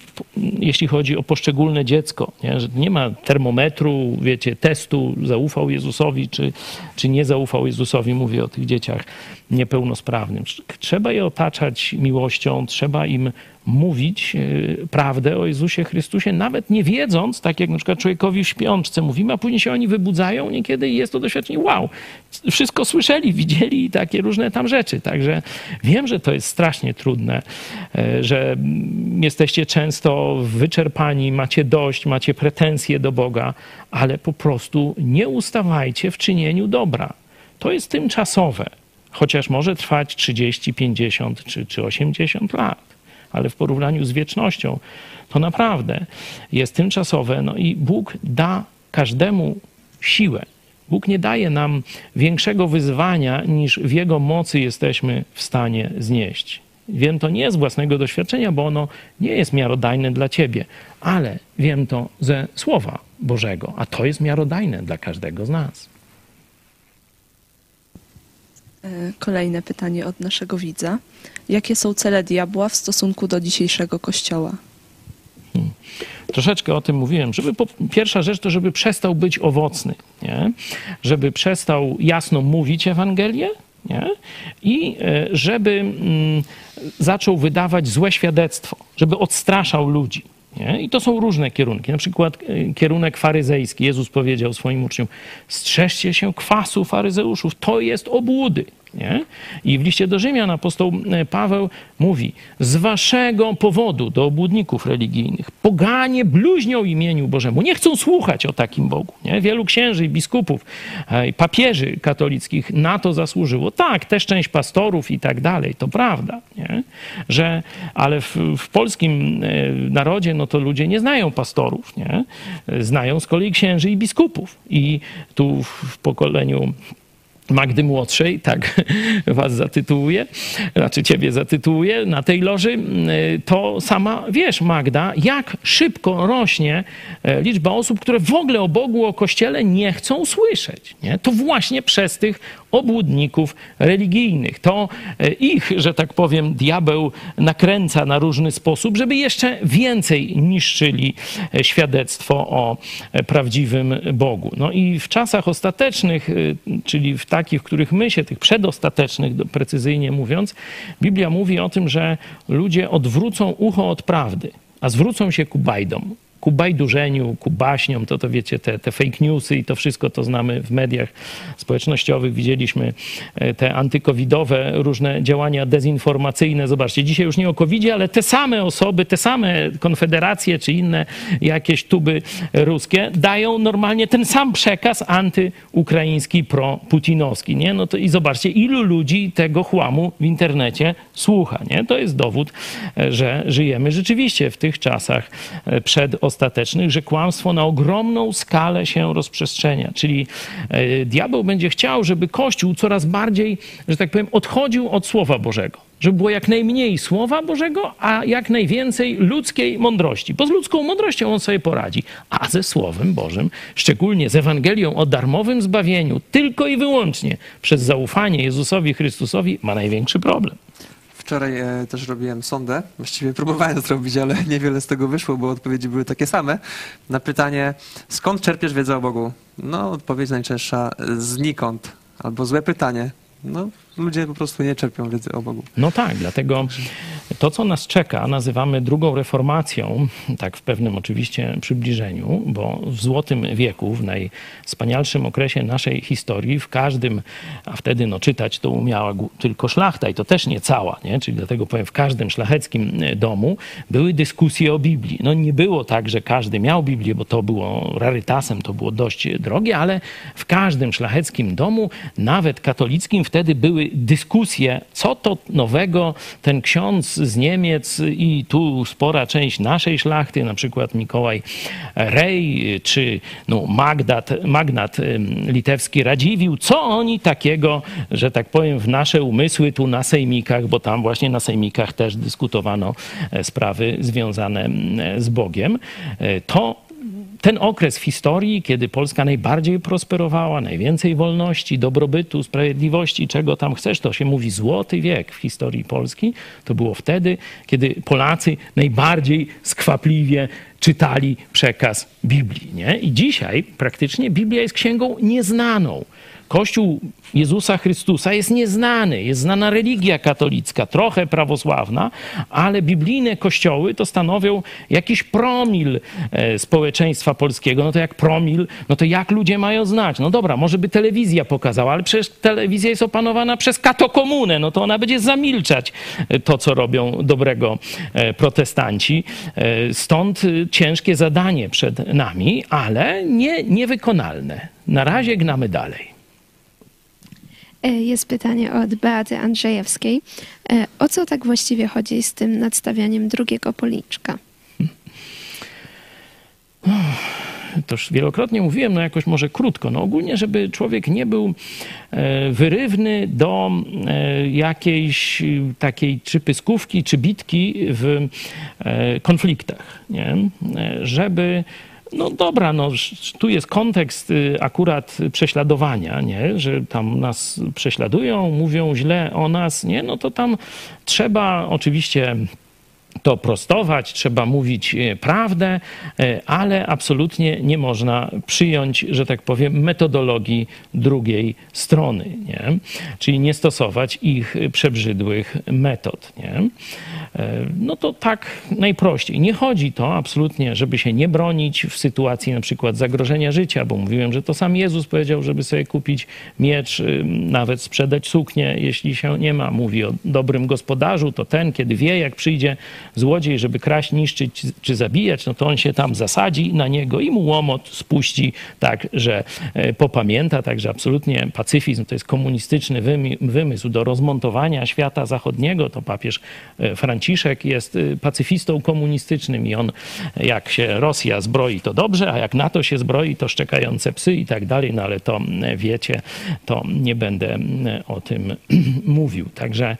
jeśli chodzi o poszczególne dziecko. Nie, że nie ma termometru, wiecie, testu, zaufał Jezusowi, czy, czy nie zaufał Jezusowi. Mówię o tych dzieciach niepełnosprawnym. Trzeba je otaczać miłością, trzeba im mówić e, prawdę o Jezusie Chrystusie, nawet nie wiedząc, tak jak na przykład człowiekowi w śpiączce mówimy, a później się oni wybudzają niekiedy i jest to doświadczenie wow, wszystko słyszeli, widzieli i takie różne tam rzeczy. Także wiem, że to jest strasznie trudne, e, że jesteście często wyczerpani, macie dość, macie pretensje do Boga, ale po prostu nie ustawajcie w czynieniu dobra. To jest tymczasowe, chociaż może trwać 30, 50 czy, czy 80 lat ale w porównaniu z wiecznością to naprawdę jest tymczasowe. No i Bóg da każdemu siłę. Bóg nie daje nam większego wyzwania, niż w Jego mocy jesteśmy w stanie znieść. Wiem to nie z własnego doświadczenia, bo ono nie jest miarodajne dla ciebie, ale wiem to ze Słowa Bożego, a to jest miarodajne dla każdego z nas. E, Kolejne pytanie od naszego widza. Jakie są cele diabła w stosunku do dzisiejszego kościoła? Troszeczkę o tym mówiłem, żeby po, pierwsza rzecz to, żeby przestał być owocny, nie? żeby przestał jasno mówić Ewangelię nie? i e, żeby mm, zaczął wydawać złe świadectwo, żeby odstraszał ludzi. Nie? I to są różne kierunki. Na przykład e, kierunek faryzejski. Jezus powiedział swoim uczniom: strzeżcie się kwasu faryzeuszów, to jest obłudy. Nie? I w liście do Rzymian apostoł e, Paweł mówi: Z waszego powodu do obłudników religijnych poganie bluźnią imieniu Bożemu. Nie chcą słuchać o takim Bogu. Nie? Wielu księży i biskupów, e, papieży katolickich na to zasłużyło. Tak, też część pastorów i tak dalej, to prawda. Nie? Że, ale w, w polskim e, narodzie no to ludzie nie znają pastorów. Nie? Znają z kolei księży i biskupów. I tu w pokoleniu Magdy Młodszej, tak was zatytułuję, znaczy ciebie zatytułuję na tej loży, to sama wiesz, Magda, jak szybko rośnie e, liczba osób, które w ogóle o Bogu, o Kościele nie chcą słyszeć. Nie? To właśnie przez tych obłudników religijnych. To e, ich, że tak powiem, diabeł nakręca na różny sposób, żeby jeszcze więcej niszczyli e, świadectwo o prawdziwym Bogu. No i w czasach ostatecznych, czyli w takich, w których my się, tych przedostatecznych, precyzyjnie mówiąc, Biblia mówi o tym, że ludzie odwrócą ucho od prawdy, a zwrócą się ku bajdom ku bajdurzeniu, ku baśniom, to to wiecie, te, te fake newsy i to wszystko to znamy w mediach społecznościowych. Widzieliśmy e, te antykowidowe różne działania dezinformacyjne. Zobaczcie, dzisiaj już nie o covidzie, ale te same osoby, te same konfederacje czy inne jakieś tuby ruskie dają normalnie ten sam przekaz antyukraiński, pro-putinowski, nie? No to i zobaczcie, ilu ludzi tego chłamu w internecie słucha, nie? To jest dowód, e, że żyjemy rzeczywiście w tych czasach e, przed ostatecznych, że kłamstwo na ogromną skalę się rozprzestrzenia. Czyli e, diabeł będzie chciał, żeby Kościół coraz bardziej, że tak powiem, odchodził od Słowa Bożego. Żeby było jak najmniej Słowa Bożego, a jak najwięcej ludzkiej mądrości. Bo z ludzką mądrością on sobie poradzi. A ze Słowem Bożym, szczególnie z Ewangelią o darmowym zbawieniu, tylko i wyłącznie przez zaufanie Jezusowi Chrystusowi, ma największy problem. Wczoraj e, też robiłem sondę. Właściwie próbowałem zrobić, ale niewiele z tego wyszło, bo odpowiedzi były takie same. Na pytanie, skąd czerpiesz wiedzę o Bogu? No, odpowiedź najczęstsza, znikąd. Albo złe pytanie. No, ludzie po prostu nie czerpią wiedzy o Bogu. No tak, dlatego to, co nas czeka, nazywamy drugą reformacją, tak w pewnym oczywiście przybliżeniu, bo w złotym wieku, w najwspanialszym okresie naszej historii, w każdym, a wtedy no, czytać to umiała tylko szlachta i to też nie cała, nie? czyli dlatego powiem, w każdym szlacheckim domu były dyskusje o Biblii. No nie było tak, że każdy miał Biblię, bo to było rarytasem, to było dość drogie, ale w każdym szlacheckim domu, nawet katolickim, wtedy były dyskusje, co to nowego ten ksiądz z Niemiec i tu spora część naszej szlachty, na przykład Mikołaj Rej czy no, Magdat, magnat litewski Radziwił, co oni takiego, że tak powiem, w nasze umysły tu na sejmikach, bo tam właśnie na sejmikach też dyskutowano e, sprawy związane z Bogiem, e, to ten okres w historii, kiedy Polska najbardziej prosperowała, najwięcej wolności, dobrobytu, sprawiedliwości, czego tam chcesz, to się mówi złoty wiek w historii Polski, to było wtedy, kiedy Polacy najbardziej skwapliwie czytali przekaz Biblii. Nie? I dzisiaj praktycznie Biblia jest księgą nieznaną. Kościół Jezusa Chrystusa jest nieznany. Jest znana religia katolicka, trochę prawosławna, ale biblijne kościoły to stanowią jakiś promil e, społeczeństwa polskiego. No to jak promil, no to jak ludzie mają znać? No dobra, może by telewizja pokazała, ale przecież telewizja jest opanowana przez katokomunę, no to ona będzie zamilczać e, to, co robią dobrego e, protestanci. Stąd ciężkie zadanie przed nami, ale nie, niewykonalne. Na razie gnamy dalej. E, jest pytanie od Beaty Andrzejewskiej. E, o co tak właściwie chodzi z tym nadstawianiem drugiego policzka? Toż wielokrotnie mówiłem, no jakoś może krótko, no ogólnie, żeby człowiek nie był e, wyrywny do jakiejś takiej czy pyskówki, czy bitki w konfliktach, nie? Żeby no dobra, no tu jest kontekst y, akurat prześladowania, nie? że tam nas prześladują, mówią źle o nas, nie? no to tam trzeba oczywiście to prostować, trzeba mówić e, prawdę, e, ale absolutnie nie można przyjąć, że tak powiem, metodologii drugiej strony, nie? czyli nie stosować ich przebrzydłych metod. Nie? E, no to tak najprościej. Nie chodzi to absolutnie, żeby się nie bronić w sytuacji na przykład zagrożenia życia, bo mówiłem, że to sam Jezus powiedział, żeby sobie kupić miecz, nawet sprzedać suknię, jeśli się nie ma. Mówi o dobrym gospodarzu, to ten, kiedy wie, jak przyjdzie złodziej, żeby kraść, niszczyć czy zabijać, no to on się tam zasadzi na niego i mu łomot spuści tak, że e, popamięta. Także absolutnie pacyfizm to jest komunistyczny wymysł do rozmontowania świata zachodniego. To papież e, Franciszek jest e, pacyfistą komunistycznym i on, jak się Rosja zbroi, to dobrze, a jak NATO się zbroi, to szczekające psy i tak dalej. No ale to wiecie, to nie będę o tym mówił. Także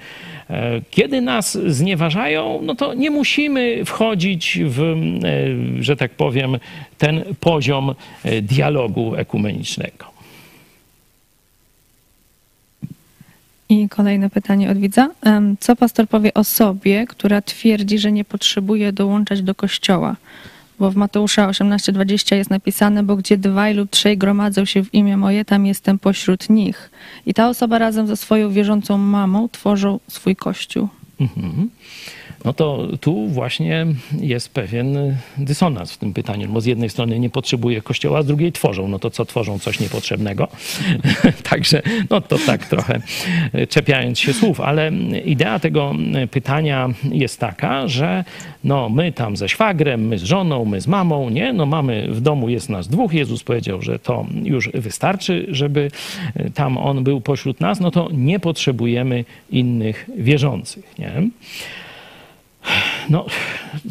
kiedy nas znieważają, no to nie musimy wchodzić w, e, że tak powiem, ten poziom e, dialogu ekumenicznego. I kolejne pytanie od widza. Co pastor powie osobie, która twierdzi, że nie potrzebuje dołączać do kościoła? Bo w Mateusza 18:20 jest napisane, bo gdzie dwaj lub trzej gromadzą się w imię moje, tam jestem pośród nich. I ta osoba razem ze swoją wierzącą mamą tworzą swój kościół. Mhm no to tu właśnie jest pewien dysonans w tym pytaniu, bo z jednej strony nie potrzebuje kościoła, a z drugiej tworzą. No to co tworzą? Coś niepotrzebnego. Także no to tak trochę czepiając się słów, ale idea tego pytania jest taka, że no my tam ze szwagrem, my z żoną, my z mamą, nie? No mamy w domu jest nas dwóch. Jezus powiedział, że to już wystarczy, żeby tam on był pośród nas, no to nie potrzebujemy innych wierzących, nie? No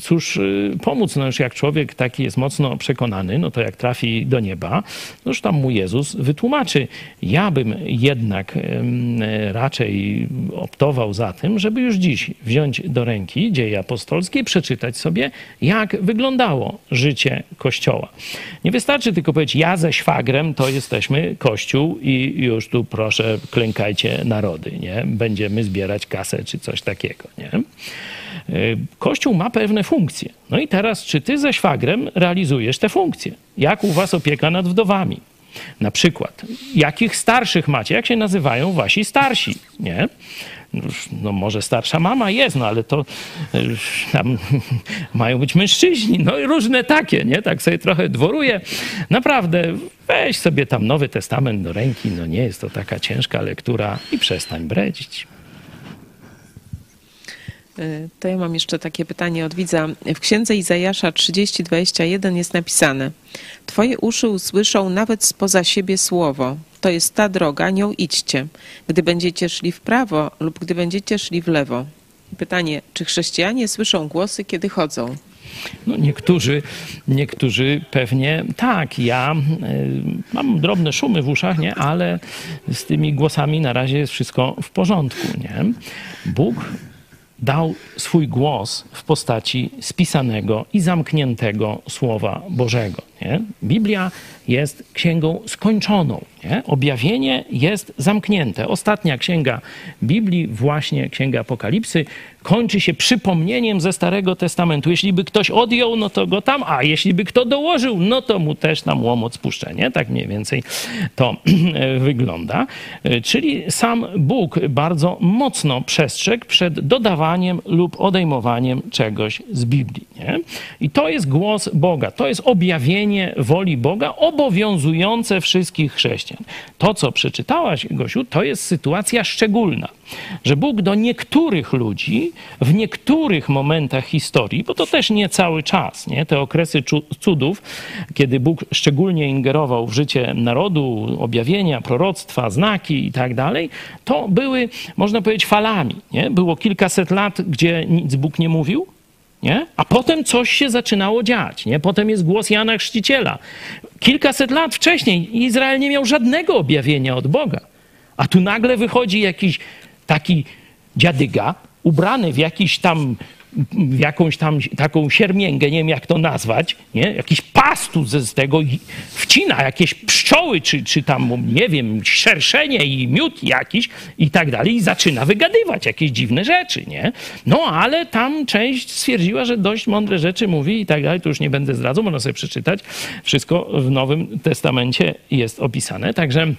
cóż y, pomóc, no już jak człowiek taki jest mocno przekonany, no to jak trafi do nieba, no już tam mu Jezus wytłumaczy. Ja bym jednak raczej optował za tym, żeby już dziś wziąć do ręki dzieje apostolskie, przeczytać sobie, jak wyglądało życie Kościoła. Nie wystarczy tylko powiedzieć, ja ze szwagrem to jesteśmy Kościół i już tu proszę klękajcie narody, nie? Będziemy zbierać kasę czy coś takiego, nie? Y, Kościół ma pewne funkcje. No i teraz, czy ty ze szwagrem realizujesz te funkcje? Jak u was opieka nad wdowami? Na przykład, jakich starszych macie? Jak się nazywają wasi starsi? Nie? No może starsza mama jest, no ale to y, tam mają być mężczyźni, no i różne takie, nie? Tak sobie trochę dworuję. Naprawdę, weź sobie tam Nowy Testament do ręki, no nie jest to taka ciężka lektura i przestań bredzić. Y, to ja mam jeszcze takie pytanie od widza. W księdze Izajasza 30:21 jest napisane: Twoje uszy usłyszą nawet spoza siebie słowo. To jest ta droga, nią idźcie. Gdy będziecie szli w prawo lub gdy będziecie szli w lewo. Pytanie, czy chrześcijanie słyszą głosy, kiedy chodzą? No niektórzy, niektórzy pewnie tak. Ja y, mam drobne szumy w uszach, nie? ale z tymi głosami na razie jest wszystko w porządku. Nie? Bóg dał swój głos w postaci spisanego i zamkniętego Słowa Bożego. Nie? Biblia jest księgą skończoną. Nie? Objawienie jest zamknięte. Ostatnia księga Biblii, właśnie księga Apokalipsy, kończy się przypomnieniem ze Starego Testamentu. Jeśli by ktoś odjął, no to go tam, a jeśli by kto dołożył, no to mu też tam łomot spuszcza. Nie? Tak mniej więcej to wygląda. Czyli sam Bóg bardzo mocno przestrzegł przed dodawaniem lub odejmowaniem czegoś z Biblii. Nie? I to jest głos Boga, to jest objawienie woli Boga obowiązujące wszystkich chrześcijan. To, co przeczytałaś, Gosiu, to jest sytuacja szczególna, że Bóg do niektórych ludzi w niektórych momentach historii, bo to też nie cały czas, nie? te okresy cudów, kiedy Bóg szczególnie ingerował w życie narodu, objawienia, proroctwa, znaki i tak dalej, to były, można powiedzieć, falami. Nie? Było kilkaset lat, gdzie nic Bóg nie mówił, nie? A potem coś się zaczynało dziać. Nie? Potem jest głos Jana Chrzciciela. Kilkaset lat wcześniej Izrael nie miał żadnego objawienia od Boga. A tu nagle wychodzi jakiś taki dziadyga, ubrany w jakiś tam jakąś tam taką siermięgę, nie wiem jak to nazwać, nie? jakiś pastus z tego wcina jakieś pszczoły, czy, czy tam, nie wiem, szerszenie i miód jakiś i tak dalej i zaczyna wygadywać jakieś dziwne rzeczy, nie? No, ale tam część stwierdziła, że dość mądre rzeczy mówi i tak dalej, to już nie będę zdradzał, można sobie przeczytać. Wszystko w Nowym Testamencie jest opisane, także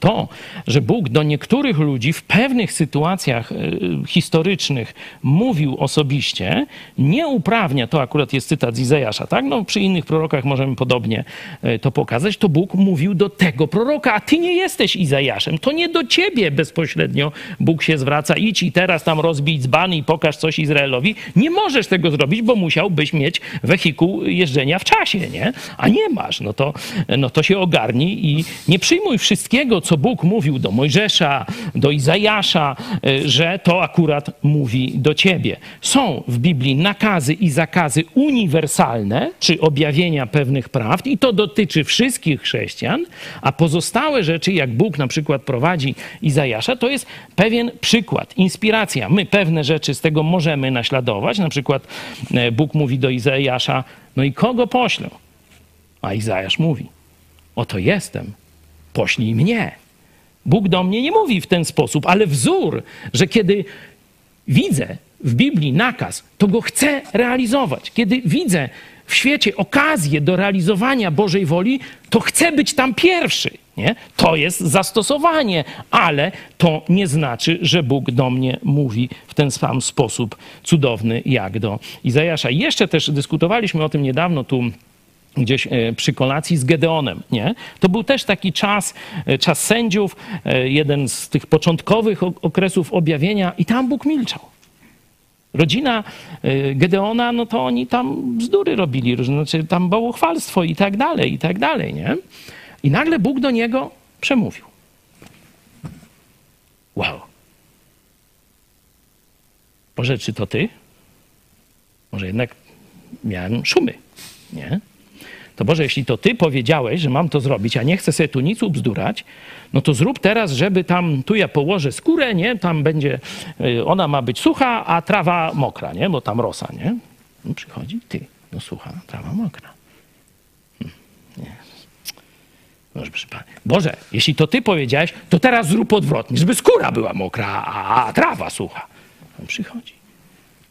to, że Bóg do niektórych ludzi w pewnych sytuacjach y, historycznych mówił osobiście, nie uprawnia, to akurat jest cytat z Izajasza, tak? No, przy innych prorokach możemy podobnie y, to pokazać, to Bóg mówił do tego proroka, a ty nie jesteś Izajaszem, to nie do ciebie bezpośrednio Bóg się zwraca, idź i teraz tam rozbij dzban i pokaż coś Izraelowi. Nie możesz tego zrobić, bo musiałbyś mieć wehikuł jeżdżenia w czasie, nie? A nie masz, no to, no to się ogarnij i nie przyjmuj wszystkiego, co Bóg mówił do Mojżesza, do Izajasza, y, że to akurat mówi do ciebie. Są w Biblii nakazy i zakazy uniwersalne, czy objawienia pewnych prawd, i to dotyczy wszystkich chrześcijan, a pozostałe rzeczy, jak Bóg na przykład prowadzi Izajasza, to jest pewien przykład, inspiracja. My pewne rzeczy z tego możemy naśladować. Na przykład e, Bóg mówi do Izajasza, no i kogo poślę? A Izajasz mówi, oto jestem, poślij mnie. Bóg do mnie nie mówi w ten sposób, ale wzór, że kiedy widzę w Biblii nakaz, to go chcę realizować. Kiedy widzę w świecie okazję do realizowania Bożej woli, to chcę być tam pierwszy. Nie? To jest zastosowanie, ale to nie znaczy, że Bóg do mnie mówi w ten sam sposób cudowny jak do Izajasza. I jeszcze też dyskutowaliśmy o tym niedawno tu gdzieś e, przy kolacji z Gedeonem, nie? To był też taki czas, e, czas sędziów, e, jeden z tych początkowych okresów objawienia i tam Bóg milczał. Rodzina Gedeona, no to oni tam bzdury robili, znaczy tam bałwochwalstwo i tak dalej, i tak dalej, nie? I nagle Bóg do niego przemówił. Wow. Boże, czy to ty? Może jednak miałem szumy, nie? To Boże, jeśli to Ty powiedziałeś, że mam to zrobić, a nie chcę sobie tu nic ubzdurać, no to zrób teraz, żeby tam, tu ja położę skórę, nie, tam będzie, y, ona ma być sucha, a trawa mokra, nie, bo tam rosa, nie. No przychodzi, Ty, no sucha, trawa mokra. Hmm, nie. Boże, jeśli to Ty powiedziałeś, to teraz zrób odwrotnie, żeby skóra była mokra, a, a trawa sucha. On przychodzi.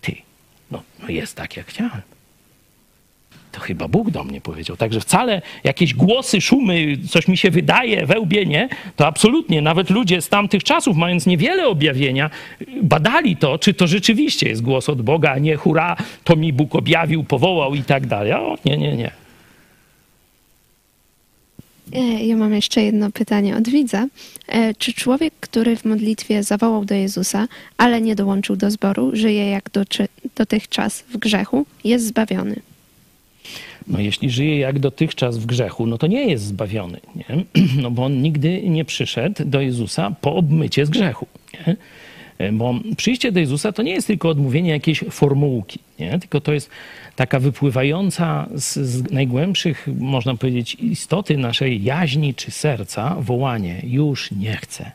Ty, no, no jest tak, jak chciałem to chyba Bóg do mnie powiedział. Także wcale jakieś głosy, szumy, coś mi się wydaje, wełbie, nie? To absolutnie. Nawet ludzie z tamtych czasów, mając niewiele objawienia, badali to, czy to rzeczywiście jest głos od Boga, a nie hura, to mi Bóg objawił, powołał i tak dalej. O, nie, nie, nie. E, ja mam jeszcze jedno pytanie od widza. E, czy człowiek, który w modlitwie zawołał do Jezusa, ale nie dołączył do zboru, żyje jak dotychczas w grzechu, jest zbawiony? No jeśli żyje jak dotychczas w grzechu, no to nie jest zbawiony, nie? No bo on nigdy nie przyszedł do Jezusa po obmycie z grzechu, nie? Bo przyjście do Jezusa to nie jest tylko odmówienie jakiejś formułki, nie? tylko to jest taka wypływająca z, z, najgłębszych, można powiedzieć, istoty naszej jaźni czy serca wołanie: Już nie chcę,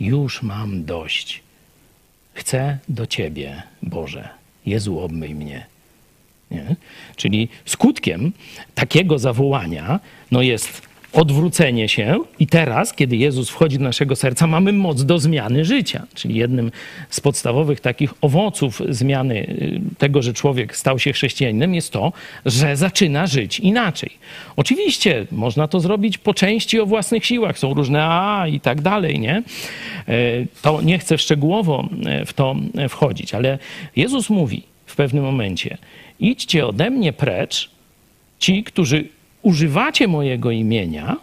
już mam dość. Chcę do Ciebie, Boże. Jezu, obmyj mnie. Nie? Czyli skutkiem takiego zawołania no jest odwrócenie się i teraz, kiedy Jezus wchodzi do naszego serca, mamy moc do zmiany życia. Czyli jednym z podstawowych takich owoców zmiany y, tego, że człowiek stał się chrześcijaninem jest to, że zaczyna żyć inaczej. Oczywiście można to zrobić po części o własnych siłach. Są różne a i tak dalej, nie? E, to nie chcę szczegółowo e, w to e, wchodzić, ale Jezus mówi w pewnym momencie – idźcie ode mnie precz, ci, którzy używacie mojego imienia,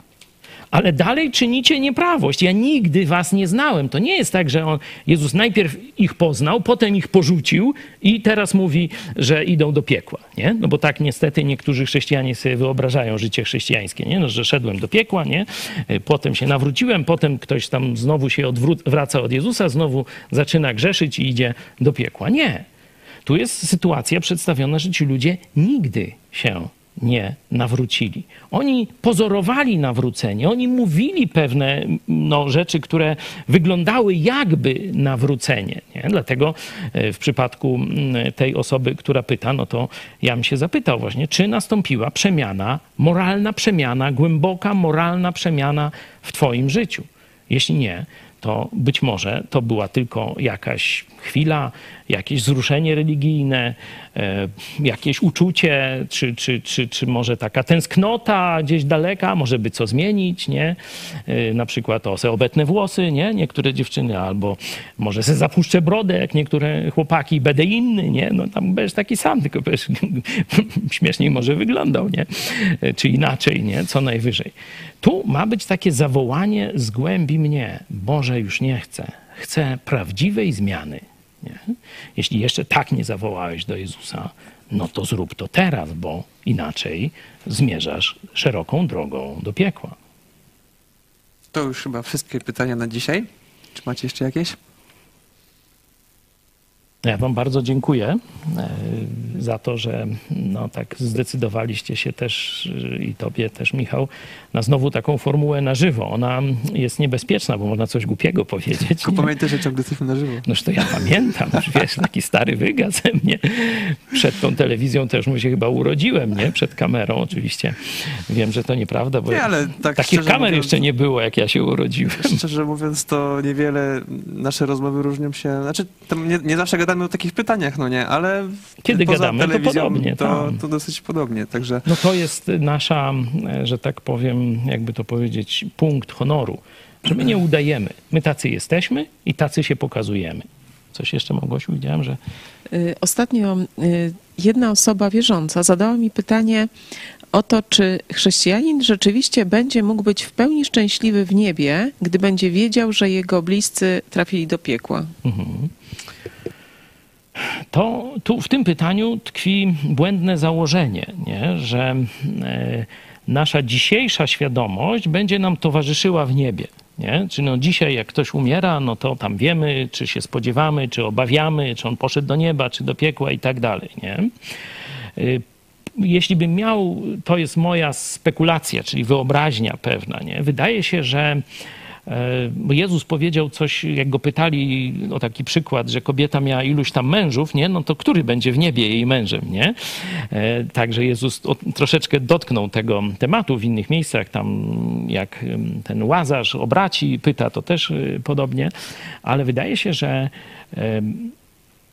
ale dalej czynicie nieprawość. Ja nigdy was nie znałem. To nie jest tak, że on, Jezus najpierw ich poznał, potem ich porzucił i teraz mówi, że idą do piekła. Nie? No bo tak niestety niektórzy chrześcijanie sobie wyobrażają życie chrześcijańskie, nie? No, że szedłem do piekła, nie? potem się nawróciłem, potem ktoś tam znowu się odwraca od Jezusa, znowu zaczyna grzeszyć i idzie do piekła. Nie. Tu jest sytuacja przedstawiona, że ci ludzie nigdy się nie nawrócili. Oni pozorowali nawrócenie, oni mówili pewne no, rzeczy, które wyglądały jakby nawrócenie. Nie? Dlatego e, w przypadku mm, tej osoby, która pyta, no to ja bym się zapytał właśnie, czy nastąpiła przemiana, moralna przemiana, głęboka moralna przemiana w Twoim życiu. Jeśli nie, to być może to była tylko jakaś chwila, jakieś wzruszenie religijne, e, jakieś uczucie, czy, czy, czy, czy może taka tęsknota gdzieś daleka, może by co zmienić, nie? E, na przykład o se obetne włosy, nie? Niektóre dziewczyny, albo może se zapuszczę brodę, jak niektóre chłopaki, będę inny, nie? No tam będziesz taki sam, tylko będziesz śmieszniej może wyglądał, nie? E, czy inaczej, nie? Co najwyżej. Tu ma być takie zawołanie z głębi mnie. Boże, już nie chcę. Chcę prawdziwej zmiany. Nie? Jeśli jeszcze tak nie zawołałeś do Jezusa, no to zrób to teraz, bo inaczej zmierzasz szeroką drogą do piekła. To już chyba wszystkie pytania na dzisiaj. Czy macie jeszcze jakieś? Ja Wam bardzo dziękuję e, za to, że no, tak zdecydowaliście się też e, i Tobie też, Michał, na znowu taką formułę na żywo. Ona jest niebezpieczna, bo można coś głupiego powiedzieć. Tylko pamiętaj, że ciągle jesteśmy na żywo. Noż to ja pamiętam, już wiesz, taki stary wyga ze mnie. Przed tą telewizją też mu się chyba urodziłem, nie? Przed kamerą oczywiście. Wiem, że to nieprawda, bo Nie, ale tak takich kamer mówiąc- jeszcze nie było, jak ja się urodziłem. Szczerze mówiąc, to niewiele nasze rozmowy różnią się. Znaczy, nie, nie zawsze gadamy o takich pytaniach, no nie, ale Kiedy poza gadamy, to podobnie, To, to dosyć podobnie. Także No to jest nasza, e, że tak powiem, jakby to powiedzieć, punkt honoru, że my nie udajemy. My tacy jesteśmy i tacy się pokazujemy. Coś jeszcze, Małgosiu? Widziałem, że Y, Ostatnio y, jedna osoba wierząca zadała mi pytanie o to, czy chrześcijanin rzeczywiście będzie mógł być w pełni szczęśliwy w niebie, gdy będzie wiedział, że jego bliscy trafili do piekła. To tu w tym pytaniu tkwi błędne założenie, nie? że e, nasza dzisiejsza świadomość będzie nam towarzyszyła w niebie. Nie? Czy no dzisiaj jak ktoś umiera, no to tam wiemy, czy się spodziewamy, czy obawiamy, czy on poszedł do nieba, czy do piekła i tak dalej. Nie? Y, jeśli bym miał, to jest moja spekulacja, czyli wyobraźnia pewna, nie? Wydaje się, że e, Jezus powiedział coś, jak go pytali o taki przykład, że kobieta miała iluś tam mężów, nie? No to który będzie w niebie jej mężem, nie? E, Także Jezus troszeczkę dotknął tego tematu w innych miejscach, tam jak ten Łazarz o braci pyta, to też y, podobnie, ale wydaje się, że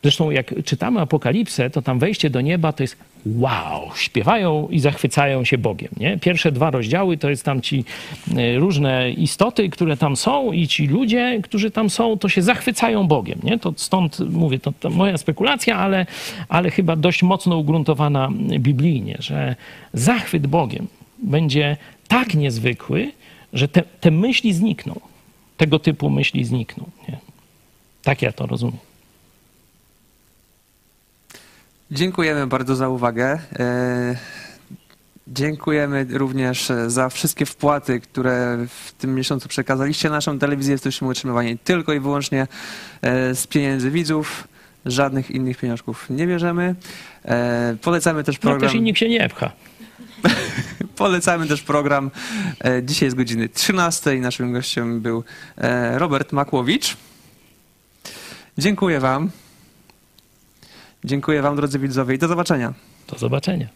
Zresztą jak czytamy Apokalipsę, to tam wejście do nieba to jest wow, śpiewają i zachwycają się Bogiem. Nie? Pierwsze dwa rozdziały to jest tam ci e, różne istoty, które tam są i ci ludzie, którzy tam są, to się zachwycają Bogiem. Nie? To stąd mówię, to, to moja spekulacja, ale, ale chyba dość mocno ugruntowana biblijnie, że zachwyt Bogiem będzie tak niezwykły, że te, te myśli znikną. Tego typu myśli znikną. Nie? Tak ja to rozumiem. Dziękujemy bardzo za uwagę. E, Dziękujemy również e, za wszystkie wpłaty, które w tym miesiącu przekazaliście na naszą telewizję. Jesteśmy utrzymywani tylko i wyłącznie e, z pieniędzy widzów. Żadnych innych pieniążków nie bierzemy. Polecamy też No program. też i nikt się nie pcha. Polecamy też program. Dzisiaj z godziny 13. Naszym gościem był Robert Makłowicz. Dziękuję Wam. Dziękuję Wam, drodzy widzowie, i do zobaczenia. Do zobaczenia.